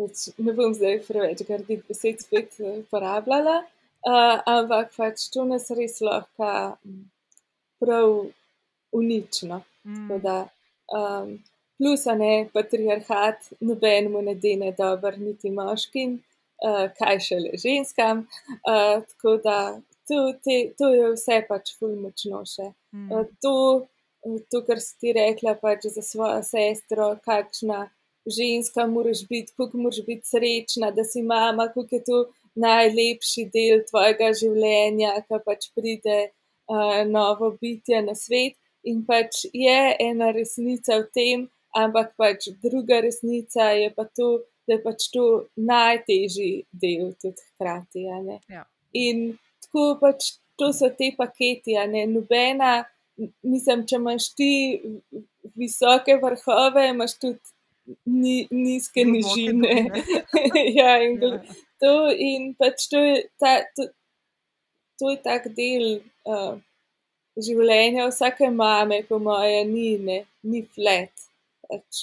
pač, ne bom zdaj preveč grdih besed spet uporabljala, uh, ampak pač to nas res lahko prav unično. Mm. Da, um, plus, a ne patriarhat, nobenemu ne dene dobro, niti moškim, uh, kaj šele ženskam. Uh, tako da to, te, to je vse pač fulmočno še. Mm. Uh, to, to, kar si ti rekla, pač za svojo sestro, kakšna ženska moraš biti, kako moraš biti srečna, da si mama, kako je to najlepši del tvojega življenja, ki pač pride uh, novo bitje na svet. In pač je ena resnica v tem, ampak pač druga resnica je pa to, da je pač to najtežji del tudi hkrati. Ja. In tako pač to so te paketi, a ne nobena, mislim, če imaš ti visoke vrhove, imaš tudi ni, nizke nižine. ja, in ja. to, in pač to je ta. To, To je tak del uh, življenja vsake mame, po moje, ni, ne, ni flat. Pač,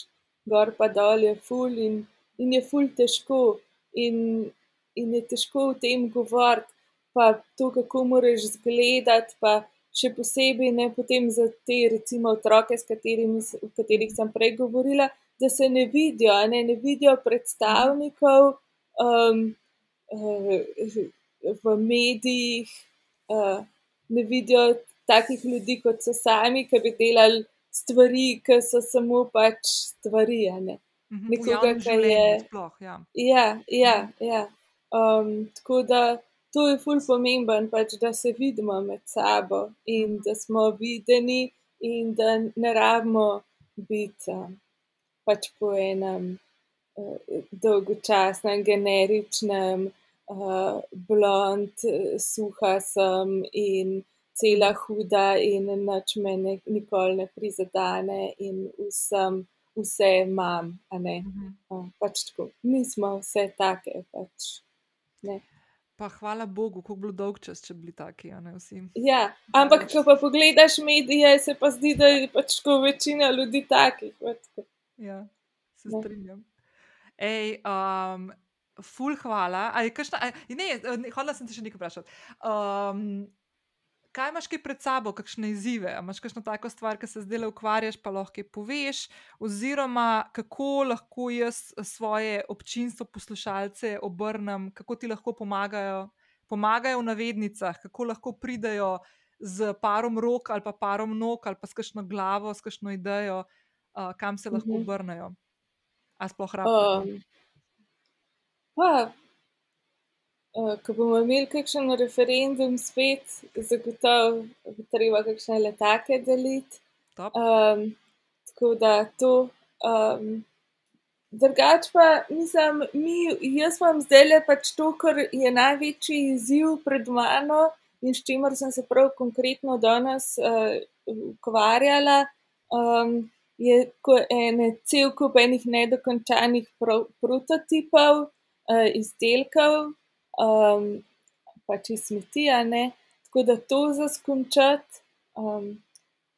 gor pa dol je ful in, in je ful težko. In, in je težko o tem govoriti, pa to, kako moraš izgledati, pa še posebej ne potem za te, recimo, otroke, s katerimi, o katerih sem prej govorila, da se ne vidijo, ne, ne vidijo predstavnikov um, uh, v medijih, uh, ne vidijo takih ljudi, kot so sami, ki bi delali stvari, ki so samo pač stvari. Ne. Mhm, Nekoga, ki je. Sploh, ja, ja, ja. ja. Um, tako da to je ful pomemben, pač, da se vidimo med sabo in da smo videni, in da ne rabimo biti um, pač po enem uh, dolgočasnem, generičnem uh, blond, suha sem in cela huda, in nič me ne, nikoli ne prizadene, in vsem, vse imam. Mhm. Uh, pač tako, mi smo vse take. Pač, Pa hvala Bogu, kako bilo dolg čas, če bili taki, a ne vsi. Ja, ampak, ko pa pogledaš medije, se pa zdi, da je pač ko večina ljudi takih. Ja, se strinjam. Ej, um, ful, hvala. Ali, kašna, ali, ne, ne, hodila sem te še nekaj vprašati. Um, kaj imaš kaj pred sabo, kakšne izzive? A imaš kakšno tako stvar, ki se zdaj le ukvarjaš, pa lahko poveš, oziroma kako lahko jaz svoje občinstvo, poslušalce obrnem, kako ti lahko pomagajo, pomagajo v navednicah, kako lahko pridajo z parom rok ali pa parom nog ali pa s kakšno glavo, s kakšno idejo, uh, kam se lahko mhm. obrnejo. A sploh rabimo? Um. Pa, ko bomo imeli kakšen referendum, spet zagotovo bo treba kakšne letake deliti. Um, tako da to. Um, Drugač pa, mislim, mi, jaz vam zdaj le pač to, kar je največji izziv pred mano in s čimer sem se prav konkretno danes uh, ukvarjala, um, je ene cel kup enih nedokončanih pro, prototipov, uh, izdelkov, um, pač iz smeti, tako da to zaskončati. Um,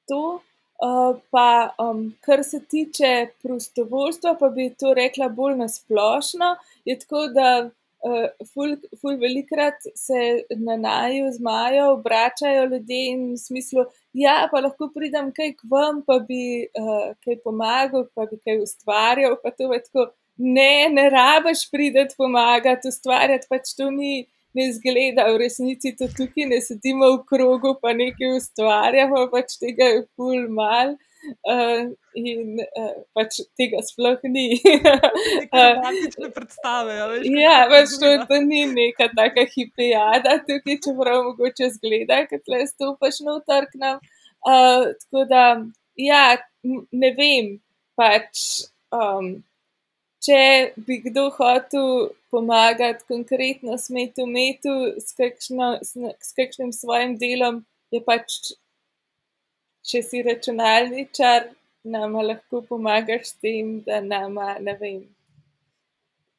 to, uh, pa um, kar se tiče prostovoljstva, pa bi to rekla bolj nasplošno, je tako, da uh, ful, ful velikrat se na naju zmajo, obračajo ljudje in v smislu, ja, pa lahko pridem kaj k vam, pa bi uh, kaj pomagal, pa bi kaj ustvarjal, pa to je tako ne, ne rabiš prideti pomagati, ustvarjati pač to ni. Ne zgleda, v resnici to tukaj ne sedimo v krogu, pa nekaj ustvarjamo, pač tega je pol mal uh, in uh, pač tega sploh ni. Ne predstave. Ja, pač to, to ni neka taka hipijada tukaj, čeprav mogoče zgleda, kot le stopaš na utrknem. Uh, tako da, ja, ne vem, pač. Um, če bi kdo hotel pomagati konkretno smetu, metu, s, kakšno, s kakšnim svojim delom, je pač, če si računalničar, nam lahko pomagaš s tem, da nama, ne vem.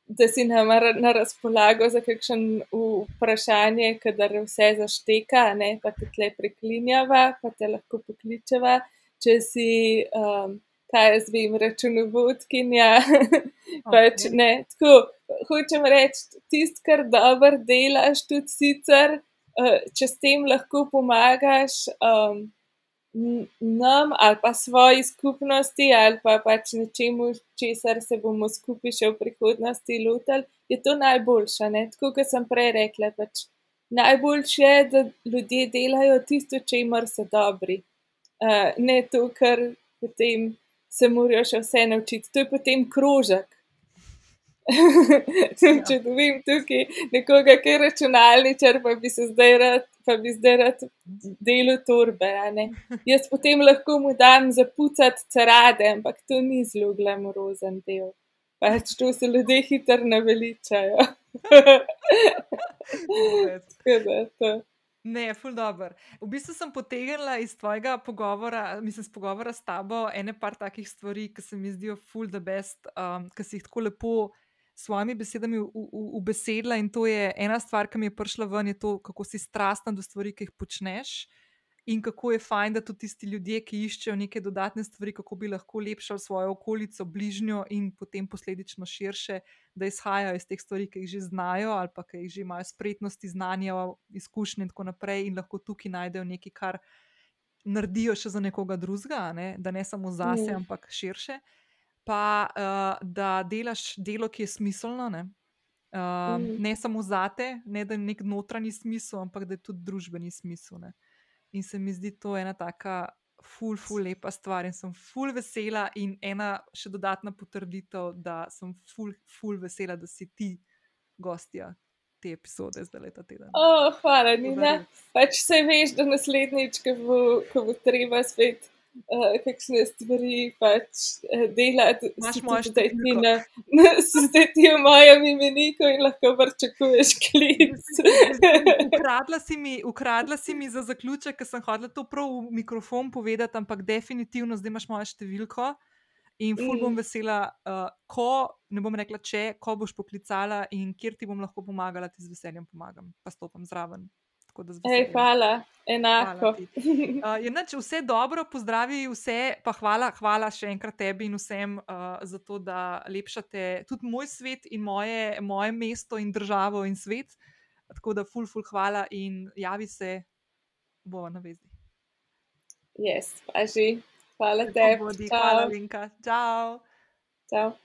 Da si nam na razpolago za kakšen vprašanje, kadar vse zašteka, ne, pa te tle preklinjava, pa te lahko pokličeva. Če si um, kaj jaz vem, računovodkinja. pač, okay. ne, tako, hočem reči, tisto, kar dobro delaš, tudi sicer, uh, če s tem lahko pomagaš. Um, nam ali pa svoji skupnosti ali pa pač nečemu, česar se bomo skupaj še v prihodnosti lotili, je to najboljše. Ne? Tako kot sem prej rekla, pač najboljše je, da ljudje delajo tisto, če jim so dobri. Uh, ne to, kar potem se morajo še vse naučiti. To je potem krožek. če dobim tukaj nekoga, ki je računalničar, pa bi se zdaj rad, pa bi zdaj rad delo torbe. Jaz potem lahko mu dam zapucati cerade, ampak to ni zelo glamorozen del. Pač to se ljudje hitro naveličajo. Ne, ful dobr. V bistvu sem potegnila iz tvojega pogovora, mislim, s pogovora s tabo, ene par takih stvari, ki se mi zdijo ful the best, um, ki si jih tako lepo svojimi besedami ubesedila in to je ena stvar, ki mi je prišla ven, je to, kako si strastna do stvari, ki jih počneš. In kako je fajn, da tudi tisti ljudje, ki iščejo neke dodatne stvari, kako bi lahko lepšali svojo okolico, bližnjo in potem posledično širše, da izhajajo iz teh stvari, ki jih že znajo ali pa ki jih že imajo spretnosti, znanja, izkušnje in tako naprej, in lahko tukaj najdejo nekaj, kar naredijo še za nekoga drugega, ne? da ne samo zase, mm. ampak širše pa uh, da delaš delo, ki je smiselno, ne, uh, mm. ne samo zate, ne da je nek notranji smisel, ampak da je tudi družbeni smisel. Ne. In se mi zdi to ena taka ful, ful, lepa stvar in sem ful vesela, in ena še dodatna potrditev, da sem ful, ful vesela, da si ti gostja. Te epizode zdaj leta teden. Oh, hvala, Nina. Pač se veš, da naslednjič, ko bo, ko bo treba spet uh, kakšne stvari pač uh, delati. Imáš moje številke. Zdaj ti v mojem imeniku in lahko vrčakuješ klic. ukradla, si mi, ukradla si mi za zaključek, ker sem hodila to prav v mikrofon povedati, ampak definitivno zdaj imaš moje številko. In ful bom mm. vesela, uh, ko, ne bom rekla, če, ko boš poklicala in kjer ti bom lahko pomagala, ti z veseljem pomagam, pa stopam zraven. Ej, hvala, enako. Hvala uh, nač, vse dobro, pozdravi vse, pa hvala, hvala še enkrat tebi in vsem uh, za to, da lepšate tudi moj svet in moje, moje mesto in državo in svet. Tako da, ful, ful, hvala in javi se, bo na vezi. Yes, pa že. Hvala tebi. Hvala, Linka. Čau. Čau.